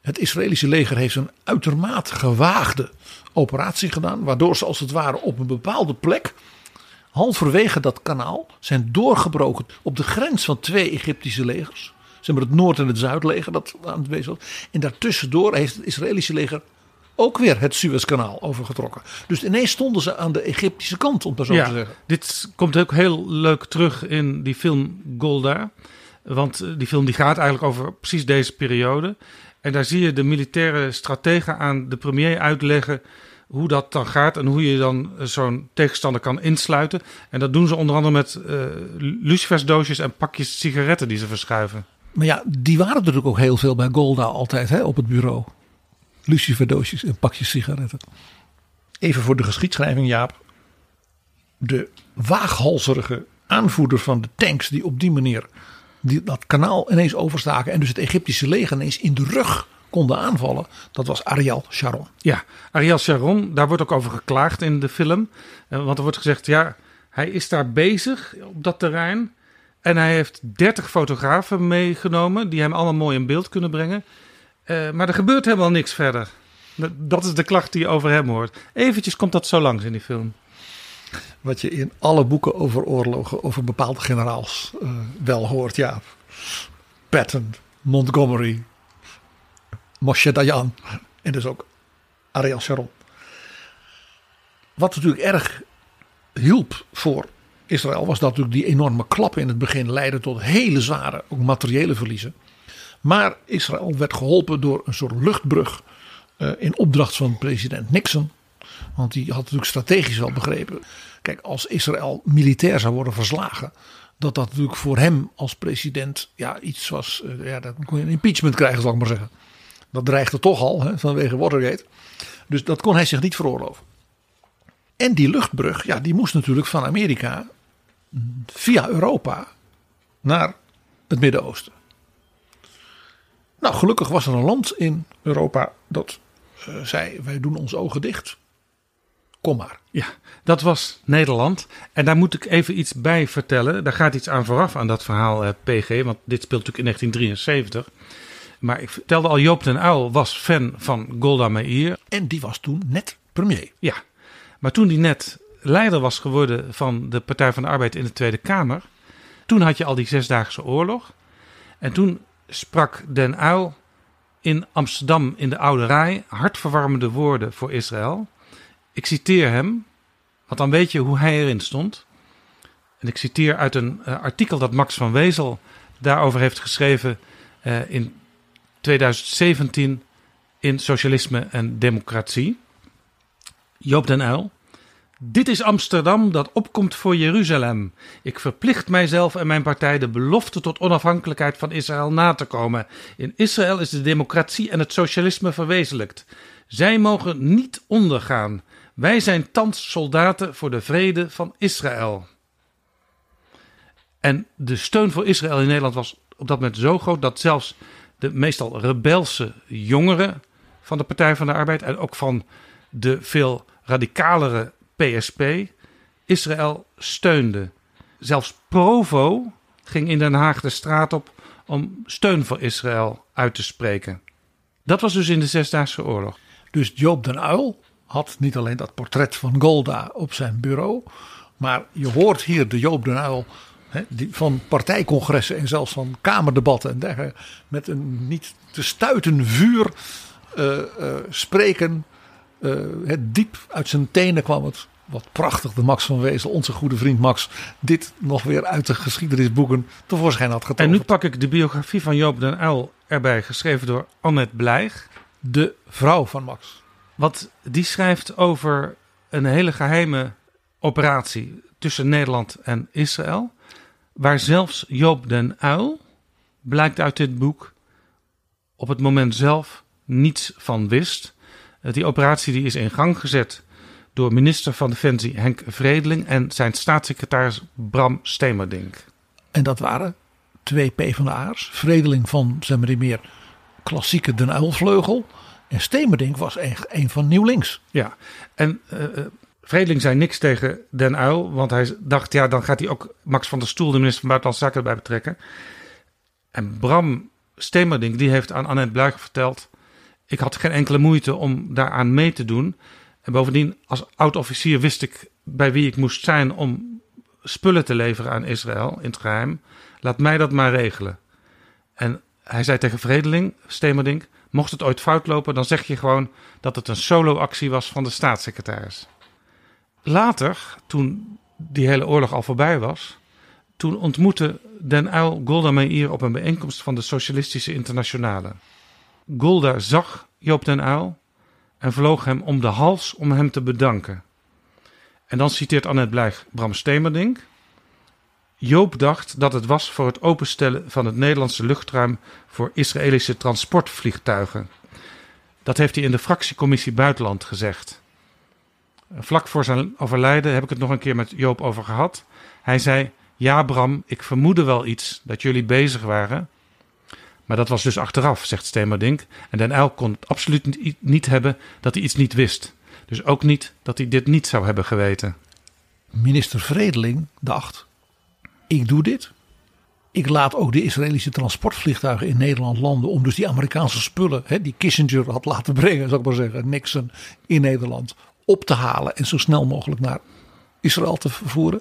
het Israëlische leger heeft een uitermate gewaagde operatie gedaan. Waardoor ze als het ware op een bepaalde plek, halverwege dat kanaal, zijn doorgebroken op de grens van twee Egyptische legers. Zeg maar het Noord- en het Zuidleger dat aan het wezen was. En daartussendoor heeft het Israëlische leger ook weer het Suezkanaal overgetrokken. Dus ineens stonden ze aan de Egyptische kant, om het zo ja, te zeggen. Dit komt ook heel leuk terug in die film Golda. Want die film die gaat eigenlijk over precies deze periode. En daar zie je de militaire strategen aan de premier uitleggen hoe dat dan gaat en hoe je dan zo'n tegenstander kan insluiten. En dat doen ze onder andere met uh, lucifersdoosjes en pakjes sigaretten die ze verschuiven. Maar ja, die waren er natuurlijk ook heel veel bij Golda altijd hè, op het bureau. Luciferdoosjes en pakjes sigaretten. Even voor de geschiedschrijving, Jaap. De waaghalzerige aanvoerder van de tanks die op die manier die, dat kanaal ineens overstaken en dus het Egyptische leger ineens in de rug konden aanvallen, dat was Ariel Sharon. Ja, Ariel Sharon, daar wordt ook over geklaagd in de film. Eh, Want er wordt gezegd, ja, hij is daar bezig op dat terrein. En hij heeft 30 fotografen meegenomen die hem allemaal mooi in beeld kunnen brengen. Eh, maar er gebeurt helemaal niks verder. Dat- is de klacht die je over hem hoort. Eventjes komt dat zo langs in die film. Wat je in alle boeken over oorlogen, over bepaalde generaals eh, wel hoort. Ja, Patton, Montgomery, Moshe Dayan en dus ook Ariel Sharon. Wat natuurlijk erg hielp voor Israël was dat natuurlijk die enorme klap in het begin leidde tot hele zware, ook materiële verliezen. Maar Israël werd geholpen door een soort luchtbrug eh, in opdracht van president Nixon. Want die had natuurlijk strategisch wel begrepen. Kijk, als Israël militair zou worden verslagen. Dat dat natuurlijk voor hem als president ja, iets was. eh, ja, dan kon je een impeachment krijgen, zal ik maar zeggen. Dat dreigde toch al hè, vanwege Watergate. Dus dat kon hij zich niet veroorloven. En die luchtbrug, ja, die moest natuurlijk van Amerika via Europa naar het Midden-Oosten. Nou, gelukkig was er een land in Europa dat eh, zei: wij doen onze ogen dicht. Kom maar. Ja, dat was Nederland. En daar moet ik even iets bij vertellen. Daar gaat iets aan vooraf aan dat verhaal eh, PG. Want dit speelt natuurlijk in 1973. Maar ik vertelde al, Joop den Uyl was fan van Golda Meir. En die was toen net premier. Ja, maar toen die net leider was geworden van de Partij van de Arbeid in de Tweede Kamer. Toen had je al die Zesdaagse Oorlog. En toen sprak den Uyl in Amsterdam in de Oude Rij hartverwarmende woorden voor Israël. Ik citeer hem, want dan weet je hoe hij erin stond. En ik citeer uit een eh, artikel dat Max van Wezel daarover heeft geschreven eh, in 2017 in Socialisme en Democratie. Joop den Uyl. Dit is Amsterdam dat opkomt voor Jeruzalem. Ik verplicht mijzelf en mijn partij de belofte tot onafhankelijkheid van Israël na te komen. In Israël is de democratie en het socialisme verwezenlijkt. Zij mogen niet ondergaan. Wij zijn thans soldaten voor de vrede van Israël. En de steun voor Israël in Nederland was op dat moment zo groot dat zelfs de meestal rebelse jongeren van de Partij van de Arbeid en ook van de veel radicalere PSP Israël steunde. Zelfs Provo ging in Den Haag de straat op om steun voor Israël uit te spreken. Dat was dus in de Zesdaagse Oorlog. Dus Joop den Uyl had niet alleen dat portret van Golda op zijn bureau. Maar je hoort hier de Joop den hè, die van partijcongressen en zelfs van kamerdebatten en dergelijke. Met een niet te stuiten vuur eh, eh, spreken. Eh, het diep uit zijn tenen kwam het. Wat prachtig de Max van Wezel, onze goede vriend Max, dit nog weer uit de geschiedenisboeken tevoorschijn had getoverd. En nu pak ik de biografie van Joop den Uyl erbij, geschreven door Annette Blijg. De vrouw van Max. Wat die schrijft over een hele geheime operatie tussen Nederland en Israël. Waar zelfs Joop den Uyl, blijkt uit dit boek, op het moment zelf niets van wist. Die operatie die is in gang gezet door minister van Defensie Henk Vredeling en zijn staatssecretaris Bram Stemerdink. En dat waren twee PvdA'ers. Vredeling van zeg maar, die meer klassieke Den Uylvleugel. En Stemerdink was een, een van Nieuw Links. Ja, en eh, Vredeling zei niks tegen Den Uyl, want hij dacht, ja, dan gaat hij ook Max van der Stoel, de minister van Buitenlandse Zaken, erbij betrekken. En Bram Stemerdink, die heeft aan Annette Bluig verteld, ik had geen enkele moeite om daaraan mee te doen. En bovendien, als oud-officier wist ik bij wie ik moest zijn om spullen te leveren aan Israël in het geheim. Laat mij dat maar regelen. En hij zei tegen Vredeling, Stemerdink, mocht het ooit fout lopen, dan zeg je gewoon dat het een solo-actie was van de staatssecretaris. Later, toen die hele oorlog al voorbij was, toen ontmoette Den Uyl Golda Meir op een bijeenkomst van de Socialistische Internationale. Golda zag Joop den Uyl en vloog hem om de hals om hem te bedanken. En dan citeert Annette Blijg Bram Stemerdink. Joop dacht dat het was voor het openstellen van het Nederlandse luchtruim voor Israëlische transportvliegtuigen. Dat heeft hij in de fractiecommissie Buitenland gezegd. Vlak voor zijn overlijden heb ik het nog een keer met Joop over gehad. Hij zei: Ja, Bram, ik vermoedde wel iets dat jullie bezig waren. Maar dat was dus achteraf, zegt Stemerdink. En Den Uyl kon het absoluut niet, niet hebben dat hij iets niet wist. Dus ook niet dat hij dit niet zou hebben geweten. Minister Vredeling dacht: ik doe dit. Ik laat ook de Israëlische transportvliegtuigen in Nederland landen. om dus die Amerikaanse spullen, hè, die Kissinger had laten brengen, zou ik maar zeggen, Nixon in Nederland, op te halen en zo snel mogelijk naar Israël te vervoeren.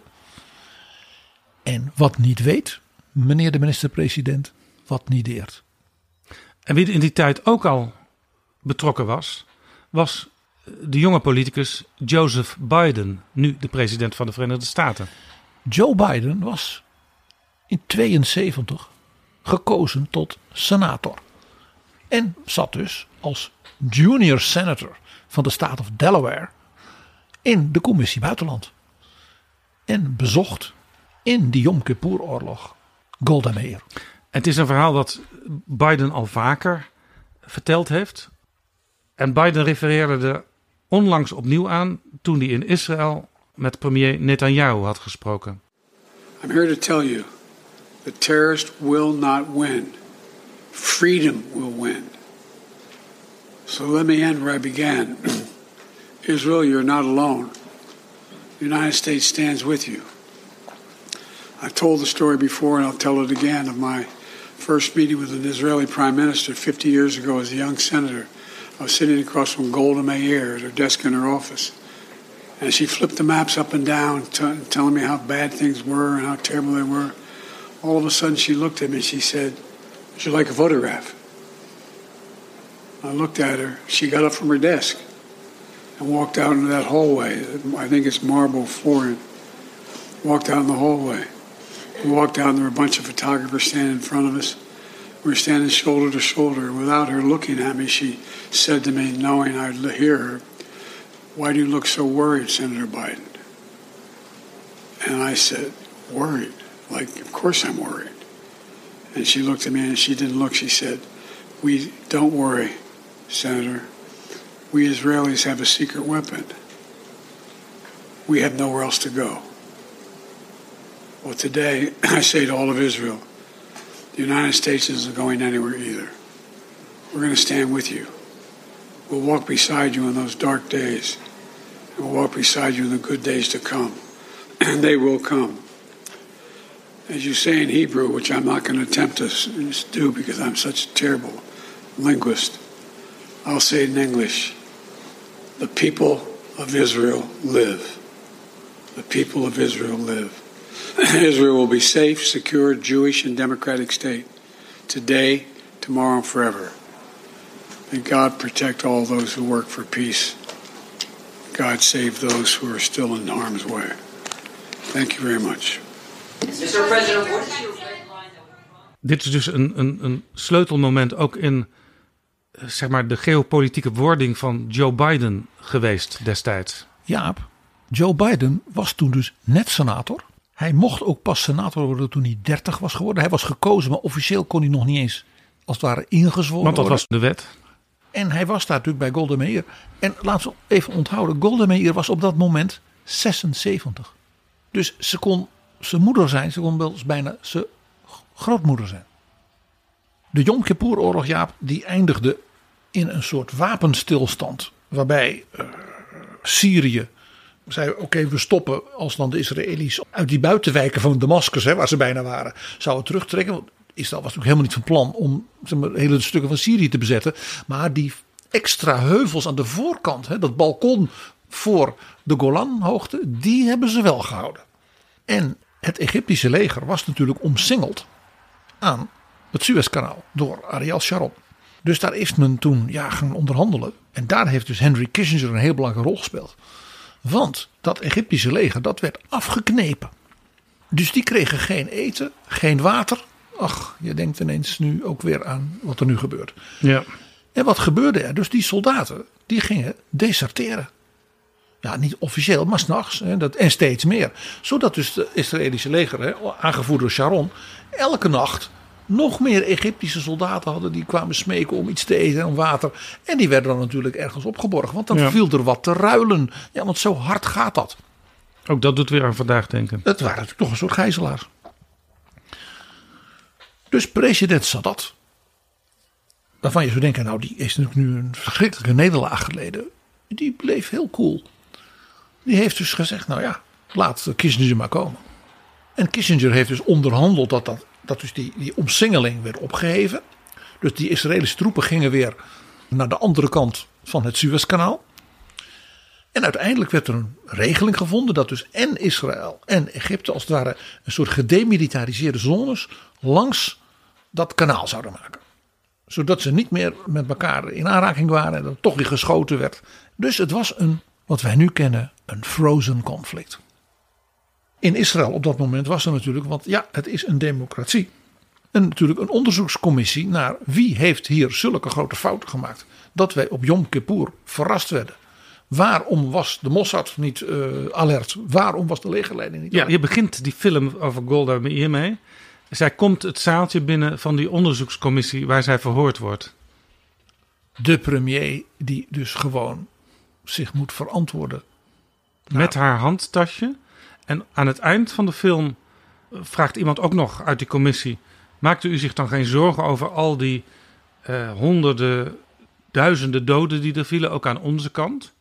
En wat niet weet, meneer de minister-president, wat niet deert. En wie in die tijd ook al betrokken was, was de jonge politicus Joseph Biden, nu de president van de Verenigde Staten. Joe Biden was in 72 gekozen tot senator. En zat dus als junior senator van de staat of Delaware in de commissie buitenland. En bezocht in die Yom Kippur oorlog Golda Meir. Het is een verhaal dat Biden al vaker verteld heeft. En Biden refereerde er onlangs opnieuw aan toen hij in Israël met premier Netanyahu had gesproken. I'm here to tell you the terrorist will not win. Freedom will win. So let me end where I began. <clears throat> Israel, you're not alone. The United States stands with you. I've told the story before and I'll tell it again of my first meeting with an Israeli prime minister 50 years ago as a young senator. I was sitting across from Golda Meir at her desk in her office. And she flipped the maps up and down, t- telling me how bad things were and how terrible they were. All of a sudden, she looked at me and she said, Would you like a photograph? I looked at her. She got up from her desk and walked out into that hallway. I think it's marble flooring. Walked out in the hallway. We walked out, and there were a bunch of photographers standing in front of us. We were standing shoulder to shoulder. Without her looking at me, she said to me, knowing I'd hear her, Why do you look so worried, Senator Biden? And I said, Worried? Like, of course I'm worried. And she looked at me and she didn't look. She said, We don't worry, Senator. We Israelis have a secret weapon. We have nowhere else to go. Well, today, <clears throat> I say to all of Israel, the United States isn't going anywhere either. We're going to stand with you. We'll walk beside you in those dark days. And we'll walk beside you in the good days to come. <clears throat> And they will come. As you say in Hebrew, which I'm not going to attempt to do because I'm such a terrible linguist, I'll say it in English. The people of Israel live. The people of Israel live. Israel will be safe, secure, Jewish, and democratic state today, tomorrow, and forever. May God protect all those who work for peace. God save those who are still in harm's way. Thank you very much. Mr. President, what is your Dit is dus een, een, een sleutelmoment ook in eh, zeg maar, de geopolitieke wording van Joe Biden geweest destijds. Jaap, Joe Biden was toen dus net senator. Hij mocht ook pas senator worden toen hij 30 was geworden. Hij was gekozen, maar officieel kon hij nog niet eens als het ware ingezworen Want dat worden. was de wet. En hij was daar natuurlijk bij Golda Meir. En laten we even onthouden, Golda Meir was op dat moment 76. Dus ze kon zijn moeder zijn, ze kon wel eens bijna zijn grootmoeder zijn. De Yom Kippur oorlog, Jaap, die eindigde in een soort wapenstilstand. Waarbij eh, Syrië zei, oké, we stoppen als dan de Israëli's uit die buitenwijken van Damascus, waar ze bijna waren, zouden terugtrekken. Want Israël was natuurlijk helemaal niet van plan om zeg hele stukken van Syrië te bezetten. Maar die extra heuvels aan de voorkant, hè, dat balkon voor de Golanhoogte, die hebben ze wel gehouden. En het Egyptische leger was natuurlijk omsingeld aan het Suezkanaal door Ariel Sharon. Dus daar is men toen ja, gaan onderhandelen. En daar heeft dus Henry Kissinger een heel belangrijke rol gespeeld. Want dat Egyptische leger dat werd afgeknepen. Dus die kregen geen eten, geen water. Ach, je denkt ineens nu ook weer aan wat er nu gebeurt. Ja. En wat gebeurde er? Dus die soldaten die gingen deserteren. Ja, niet officieel, maar s'nachts. En steeds meer. Zodat dus het Israëlische leger, hè, aangevoerd door Sharon, elke nacht nog meer Egyptische soldaten hadden. Die kwamen smeken om iets te eten en om water. En die werden dan natuurlijk ergens opgeborgen. Want dan Ja. viel er wat te ruilen. Ja, want zo hard gaat dat. Ook dat doet weer aan vandaag denken. Het waren natuurlijk toch een soort gijzelaars. Dus president Sadat, waarvan je zou denken, nou die is natuurlijk nu een verschrikkelijke nederlaag geleden. Die bleef heel cool. Die heeft dus gezegd, nou ja, laat Kissinger maar komen. En Kissinger heeft dus onderhandeld dat, dat, dat dus die, die omsingeling werd opgeheven. Dus die Israëlische troepen gingen weer naar de andere kant van het Suezkanaal. En uiteindelijk werd er een regeling gevonden dat dus en Israël en Egypte als het ware een soort gedemilitariseerde zones langs dat kanaal zouden maken. Zodat ze niet meer met elkaar in aanraking waren en dat toch weer geschoten werd. Dus het was een, wat wij nu kennen, een frozen conflict. In Israël op dat moment was er natuurlijk, want ja, het is een democratie. En natuurlijk een onderzoekscommissie naar wie heeft hier zulke grote fouten gemaakt. Dat wij op Yom Kippur verrast werden. Waarom was de Mossad niet uh, alert? Waarom was de legerleiding niet Ja, alert? je begint die film over Golda Meir mee. Zij komt het zaaltje binnen van die onderzoekscommissie waar zij verhoord wordt. De premier die dus gewoon zich moet verantwoorden. Met haar handtasje. En aan het eind van de film vraagt iemand ook nog uit die commissie: Maakt u zich dan geen zorgen over al die eh, honderden, duizenden doden die er vielen, ook aan onze kant?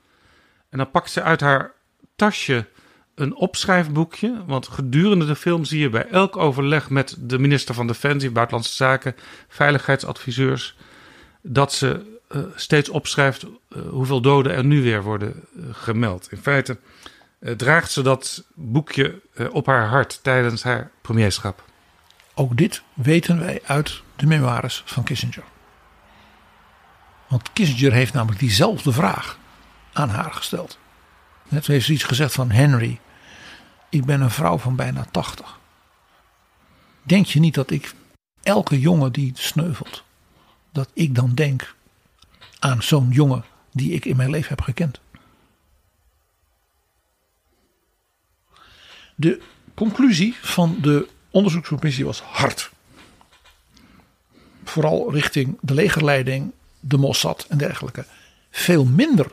En dan pakt ze uit haar tasje een opschrijfboekje. Want gedurende de film zie je bij elk overleg met de minister van Defensie, Buitenlandse Zaken, veiligheidsadviseurs, dat ze uh, steeds opschrijft hoeveel doden er nu weer worden gemeld. In feite draagt ze dat boekje op haar hart tijdens haar premierschap. Ook dit weten wij uit de memoires van Kissinger. Want Kissinger heeft namelijk diezelfde vraag aan haar gesteld. Net heeft ze iets gezegd van Henry, ik ben een vrouw van bijna 80. Denk je niet dat ik elke jongen die sneuvelt, dat ik dan denk aan zo'n jongen die ik in mijn leven heb gekend? De conclusie van de onderzoekscommissie was hard. Vooral richting de legerleiding, de Mossad en dergelijke. Veel minder,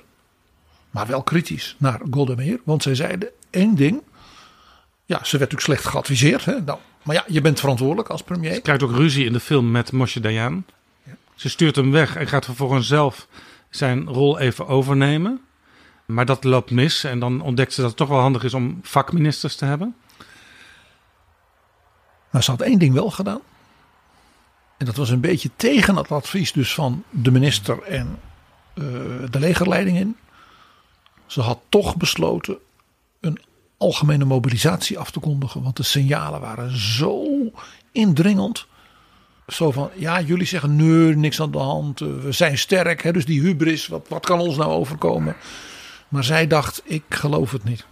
maar wel kritisch naar Golda Meir. Want zij zeiden één ding. Ja, ze werd natuurlijk slecht geadviseerd. Hè? Nou, maar ja, je bent verantwoordelijk als premier. Ze krijgt ook ruzie in de film met Moshe Dayan. Ze stuurt hem weg en gaat vervolgens zelf zijn rol even overnemen. Maar dat loopt mis en dan ontdekt ze dat het toch wel handig is om vakministers te hebben. Maar ze had één ding wel gedaan. En dat was een beetje tegen het advies dus van de minister en uh, de legerleiding in. Ze had toch besloten een algemene mobilisatie af te kondigen. Want de signalen waren zo indringend. Zo van, ja, jullie zeggen nee, niks aan de hand. We zijn sterk, hè, dus die hubris, wat, wat kan ons nou overkomen? Maar zij dacht, ik geloof het niet.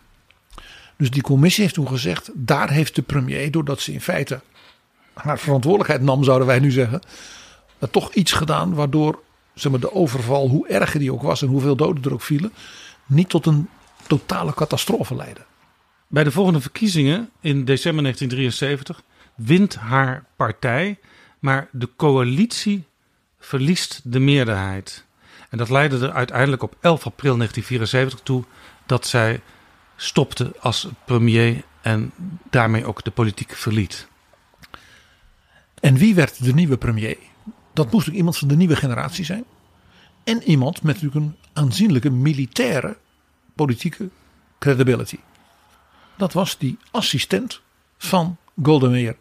Dus die commissie heeft toen gezegd, daar heeft de premier, doordat ze in feite haar verantwoordelijkheid nam, zouden wij nu zeggen, toch iets gedaan waardoor zeg maar, de overval, hoe erger die ook was en hoeveel doden er ook vielen, niet tot een totale catastrofe leidde. Bij de volgende verkiezingen in december 1973 wint haar partij, maar de coalitie verliest de meerderheid. En dat leidde er uiteindelijk op 11 april 1974 toe dat zij stopte als premier en daarmee ook de politiek verliet. En wie werd de nieuwe premier? Dat moest ook iemand van de nieuwe generatie zijn. En iemand met natuurlijk een aanzienlijke militaire politieke credibility. Dat was die assistent van Golda Meir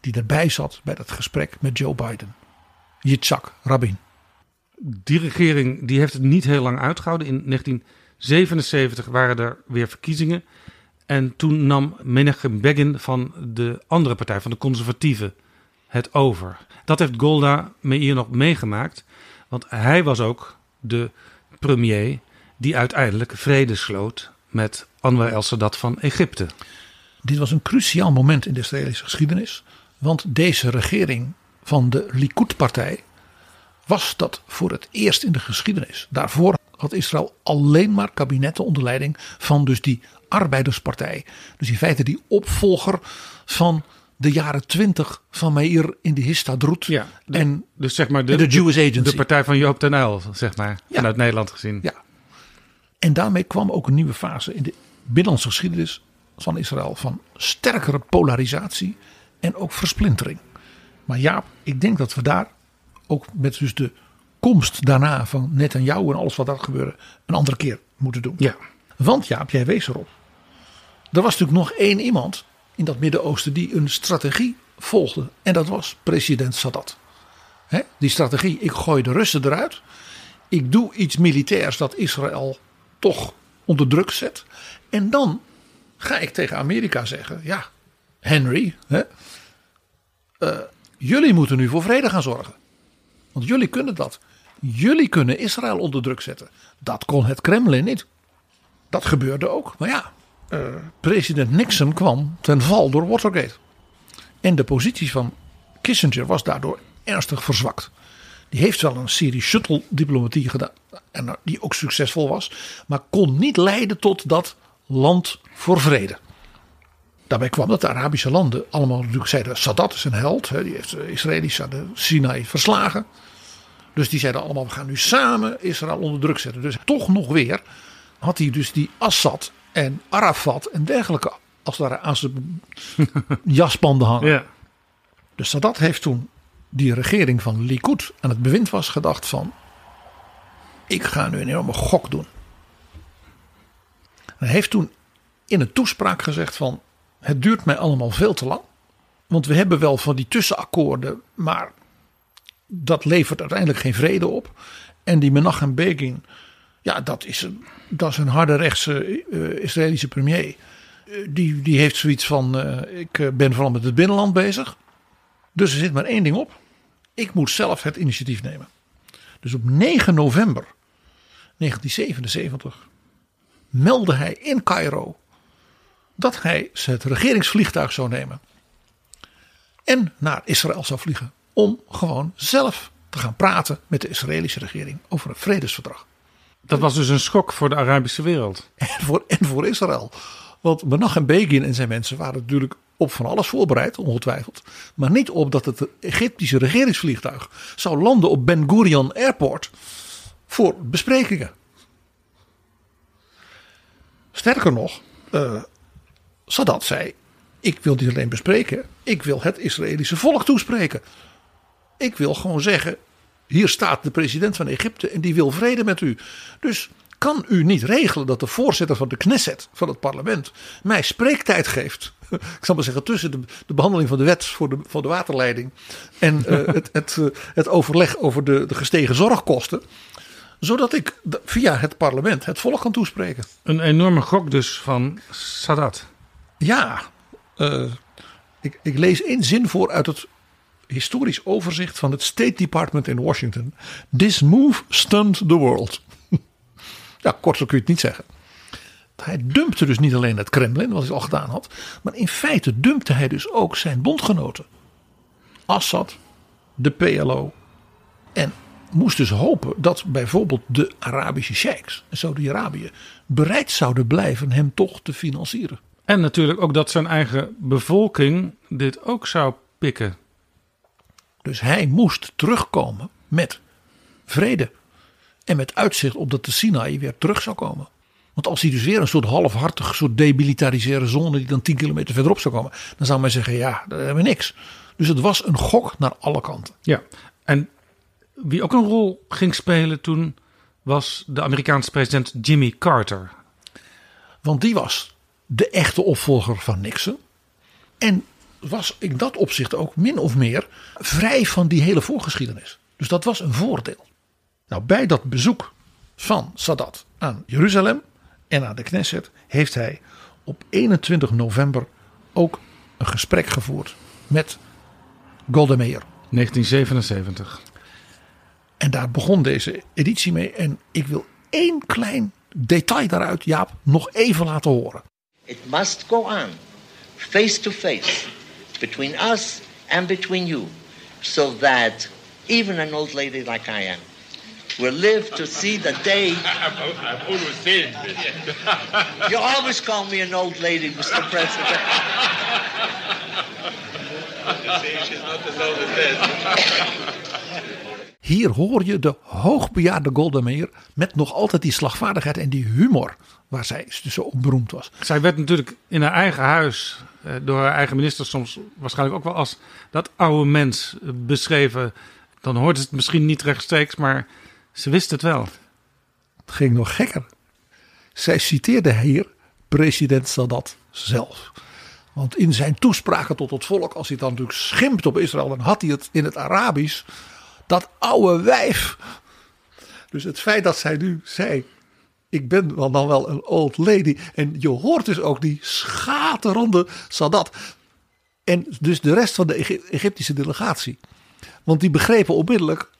die erbij zat bij dat gesprek met Joe Biden. Yitzhak Rabin. Die regering die heeft het niet heel lang uitgehouden. In 1977 waren er weer verkiezingen. En toen nam Menachem Begin van de andere partij, van de conservatieven, het over. Dat heeft Golda Meir nog meegemaakt. Want hij was ook de premier die uiteindelijk vrede sloot met Anwar el-Sadat van Egypte. Dit was een cruciaal moment in de Israëlische geschiedenis. Want deze regering van de Likud-partij was dat voor het eerst in de geschiedenis. Daarvoor had Israël alleen maar kabinetten onder leiding van dus die arbeiderspartij. Dus in feite die opvolger van de jaren twintig van Meir in de Histadrut. Ja, de, en dus zeg maar de, de Jewish Agency. De partij van Joop ten Uyl, zeg maar, ja. vanuit Nederland gezien. Ja. En daarmee kwam ook een nieuwe fase in de binnenlandse geschiedenis van Israël van sterkere polarisatie en ook versplintering. Maar ja, ik denk dat we daar ook met dus de komst daarna van Netanyahu en alles wat daar gebeurde een andere keer moeten doen. Ja. Want Jaap, jij wees erop. Er was natuurlijk nog één iemand in dat Midden-Oosten die een strategie volgde. En dat was president Sadat. Die strategie, ik gooi de Russen eruit. Ik doe iets militairs dat Israël toch onder druk zet. En dan ga ik tegen Amerika zeggen: ja, Henry, eh, jullie moeten nu voor vrede gaan zorgen. Want jullie kunnen dat. Jullie kunnen Israël onder druk zetten. Dat kon het Kremlin niet. Dat gebeurde ook. Maar ja, eh, president Nixon kwam ten val door Watergate. En de positie van Kissinger was daardoor ernstig verzwakt. Die heeft wel een serie shuttle diplomatie gedaan. En die ook succesvol was. Maar kon niet leiden tot dat land voor vrede. Daarbij kwam dat de Arabische landen allemaal natuurlijk zeiden: Sadat is een held. Die heeft de Israëli's aan de Sinai verslagen. Dus die zeiden allemaal: we gaan nu samen Israël onder druk zetten. Dus toch nog weer had hij dus die Assad en Arafat en dergelijke als daar aan zijn <laughs> jaspanden hangen. Ja. Dus Sadat heeft toen die regering van Likud aan het bewind was gedacht van ik ga nu een enorme gok doen. Hij heeft toen in een toespraak gezegd van het duurt mij allemaal veel te lang. Want we hebben wel van die tussenakkoorden, maar dat levert uiteindelijk geen vrede op. En die Menachem Begin, ja, dat is een, dat is een harde rechtse uh, Israëlische premier. Uh, die, die heeft zoiets van: uh, ik ben vooral met het binnenland bezig. Dus er zit maar één ding op. Ik moet zelf het initiatief nemen. Dus op 9 november 1977 meldde hij in Cairo dat hij het regeringsvliegtuig zou nemen. En naar Israël zou vliegen. Om gewoon zelf te gaan praten met de Israëlische regering over een vredesverdrag. Dat was dus een schok voor de Arabische wereld. <laughs> En voor, en voor Israël. Want Menachem Begin en zijn mensen waren natuurlijk op van alles voorbereid, ongetwijfeld. Maar niet op dat het Egyptische regeringsvliegtuig zou landen op Ben Gurion Airport voor besprekingen. Sterker nog, uh, Sadat zei: Ik wil niet alleen bespreken, ik wil het Israëlische volk toespreken. Ik wil gewoon zeggen: Hier staat de president van Egypte en die wil vrede met u. Dus kan u niet regelen dat de voorzitter van de Knesset, van het parlement, mij spreektijd geeft? <laughs> Ik zal maar zeggen, tussen de, de behandeling van de wet voor de, voor de waterleiding en uh, <laughs> het, het, uh, het overleg over de, de gestegen zorgkosten zodat ik via het parlement het volk kan toespreken. Een enorme gok dus van Sadat. Ja, uh, ik, ik, lees één zin voor uit het historisch overzicht van het State Department in Washington. This move stunned the world. <laughs> ja, korter kun je het niet zeggen. Hij dumpte dus niet alleen het Kremlin, wat hij al gedaan had, maar in feite dumpte hij dus ook zijn bondgenoten. Assad, de PLO en moest dus hopen dat bijvoorbeeld de Arabische sheiks en Saudi-Arabië bereid zouden blijven hem toch te financieren. En natuurlijk ook dat zijn eigen bevolking dit ook zou pikken. Dus hij moest terugkomen met vrede. En met uitzicht op dat de Sinai weer terug zou komen. Want als hij dus weer een soort halfhartig, soort demilitariseren zone die dan 10 kilometer verderop zou komen, dan zou men zeggen: ja, daar hebben we niks. Dus het was een gok naar alle kanten. Ja, en wie ook een rol ging spelen toen was de Amerikaanse president Jimmy Carter. Want die was de echte opvolger van Nixon. En was in dat opzicht ook min of meer vrij van die hele voorgeschiedenis. Dus dat was een voordeel. Nou, bij dat bezoek van Sadat aan Jeruzalem en aan de Knesset heeft hij op 21 november ook een gesprek gevoerd met Golda Meir. 1977. En daar begon deze editie mee. En ik wil één klein detail daaruit, Jaap, nog even laten horen. It must go on, face to face, between us and between you, so that even an old lady like I am will live to see the day. <laughs> I'm always saying this. <laughs> You always call me an old lady, Mr. President. She's not as old as that. Hier hoor je de hoogbejaarde Golda Meir met nog altijd die slagvaardigheid en die humor waar zij dus zo op beroemd was. Zij werd natuurlijk in haar eigen huis door haar eigen minister soms waarschijnlijk ook wel als dat oude mens eh, beschreven. Dan hoort het misschien niet rechtstreeks, maar ze wist het wel. Het ging nog gekker. Zij citeerde hier president Sadat zelf. Want in zijn toespraken tot het volk, als hij dan natuurlijk schimpt op Israël, dan had hij het in het Arabisch. Dat oude wijf. Dus het feit dat zij nu zei: Ik ben wel dan wel een old lady. En je hoort dus ook die schaterende Sadat. En dus de rest van de Egyptische delegatie. Want die begrepen onmiddellijk.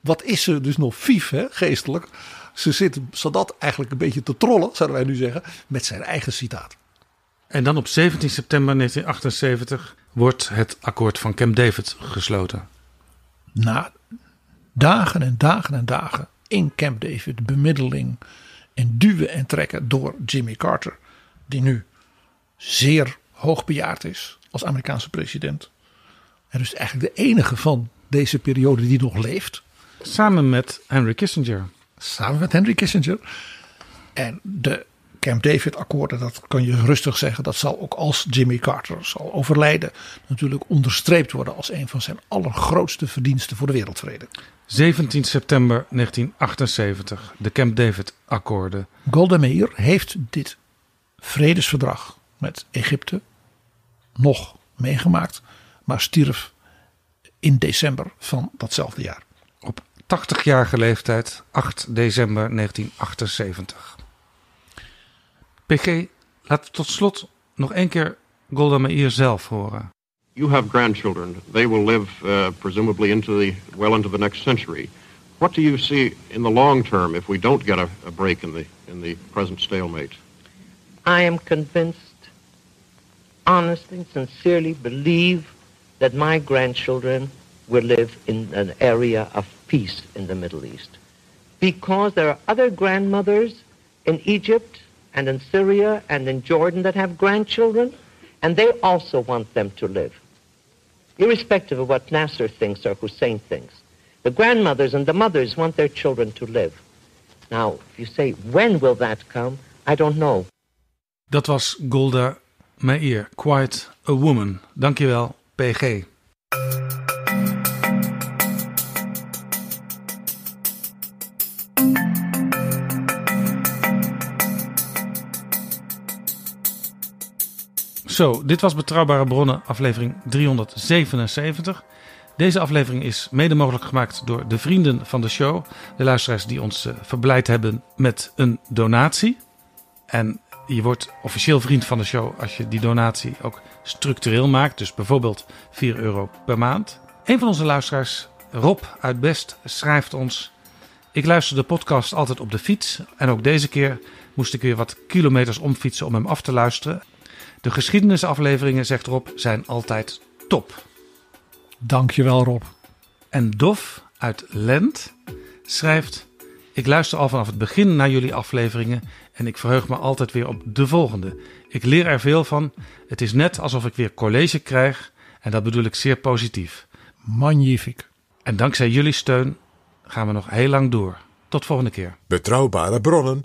Wat is ze dus nog vief, hè, geestelijk. Ze zit Sadat eigenlijk een beetje te trollen, zouden wij nu zeggen. Met zijn eigen citaat. En dan op 17 september 1978 wordt het akkoord van Camp David gesloten. Na dagen en dagen en dagen in Camp David, bemiddeling en duwen en trekken door Jimmy Carter, die nu zeer hoogbejaard is als Amerikaanse president. En dus eigenlijk de enige van deze periode die nog leeft. Samen met Henry Kissinger. Samen met Henry Kissinger. En de Camp David akkoorden, dat kan je rustig zeggen, dat zal ook als Jimmy Carter zal overlijden, natuurlijk onderstreept worden als een van zijn allergrootste verdiensten voor de wereldvrede. 17 september 1978, de Camp David akkoorden. Golda Meir heeft dit vredesverdrag met Egypte nog meegemaakt, maar stierf in december van datzelfde jaar. Op 80-jarige leeftijd, 8 december 1978. PG, laten we tot slot nog één keer Golda Meir zelf horen. You have grandchildren. They will live uh, presumably into the well into the next century. What do you see in the long term if we don't get a, a break in the in the present stalemate? I am convinced, honestly, sincerely believe that my grandchildren will live in an area of peace in the Middle East. Because there are other grandmothers in Egypt and in Syria and in Jordan that have grandchildren, and they also want them to live. Irrespective of what Nasser thinks or Hussein thinks. The grandmothers and the mothers want their children to live. Now, if you say, when will that come? I don't know. Dat was Golda Meir, Quite a Woman. Dankjewel, PG. Zo, dit was Betrouwbare Bronnen, aflevering 377. Deze aflevering is mede mogelijk gemaakt door de vrienden van de show. De luisteraars die ons uh, verblijd hebben met een donatie. En je wordt officieel vriend van de show als je die donatie ook structureel maakt. Dus bijvoorbeeld 4 euro per maand. Een van onze luisteraars, Rob uit Best, schrijft ons... Ik luister de podcast altijd op de fiets. En ook deze keer moest ik weer wat kilometers omfietsen om hem af te luisteren. De geschiedenisafleveringen, zegt Rob, zijn altijd top. Dankjewel Rob. En Dof uit Lent schrijft... Ik luister al vanaf het begin naar jullie afleveringen en ik verheug me altijd weer op de volgende. Ik leer er veel van. Het is net alsof ik weer college krijg en dat bedoel ik zeer positief. Magnifiek. En dankzij jullie steun gaan we nog heel lang door. Tot volgende keer. Betrouwbare bronnen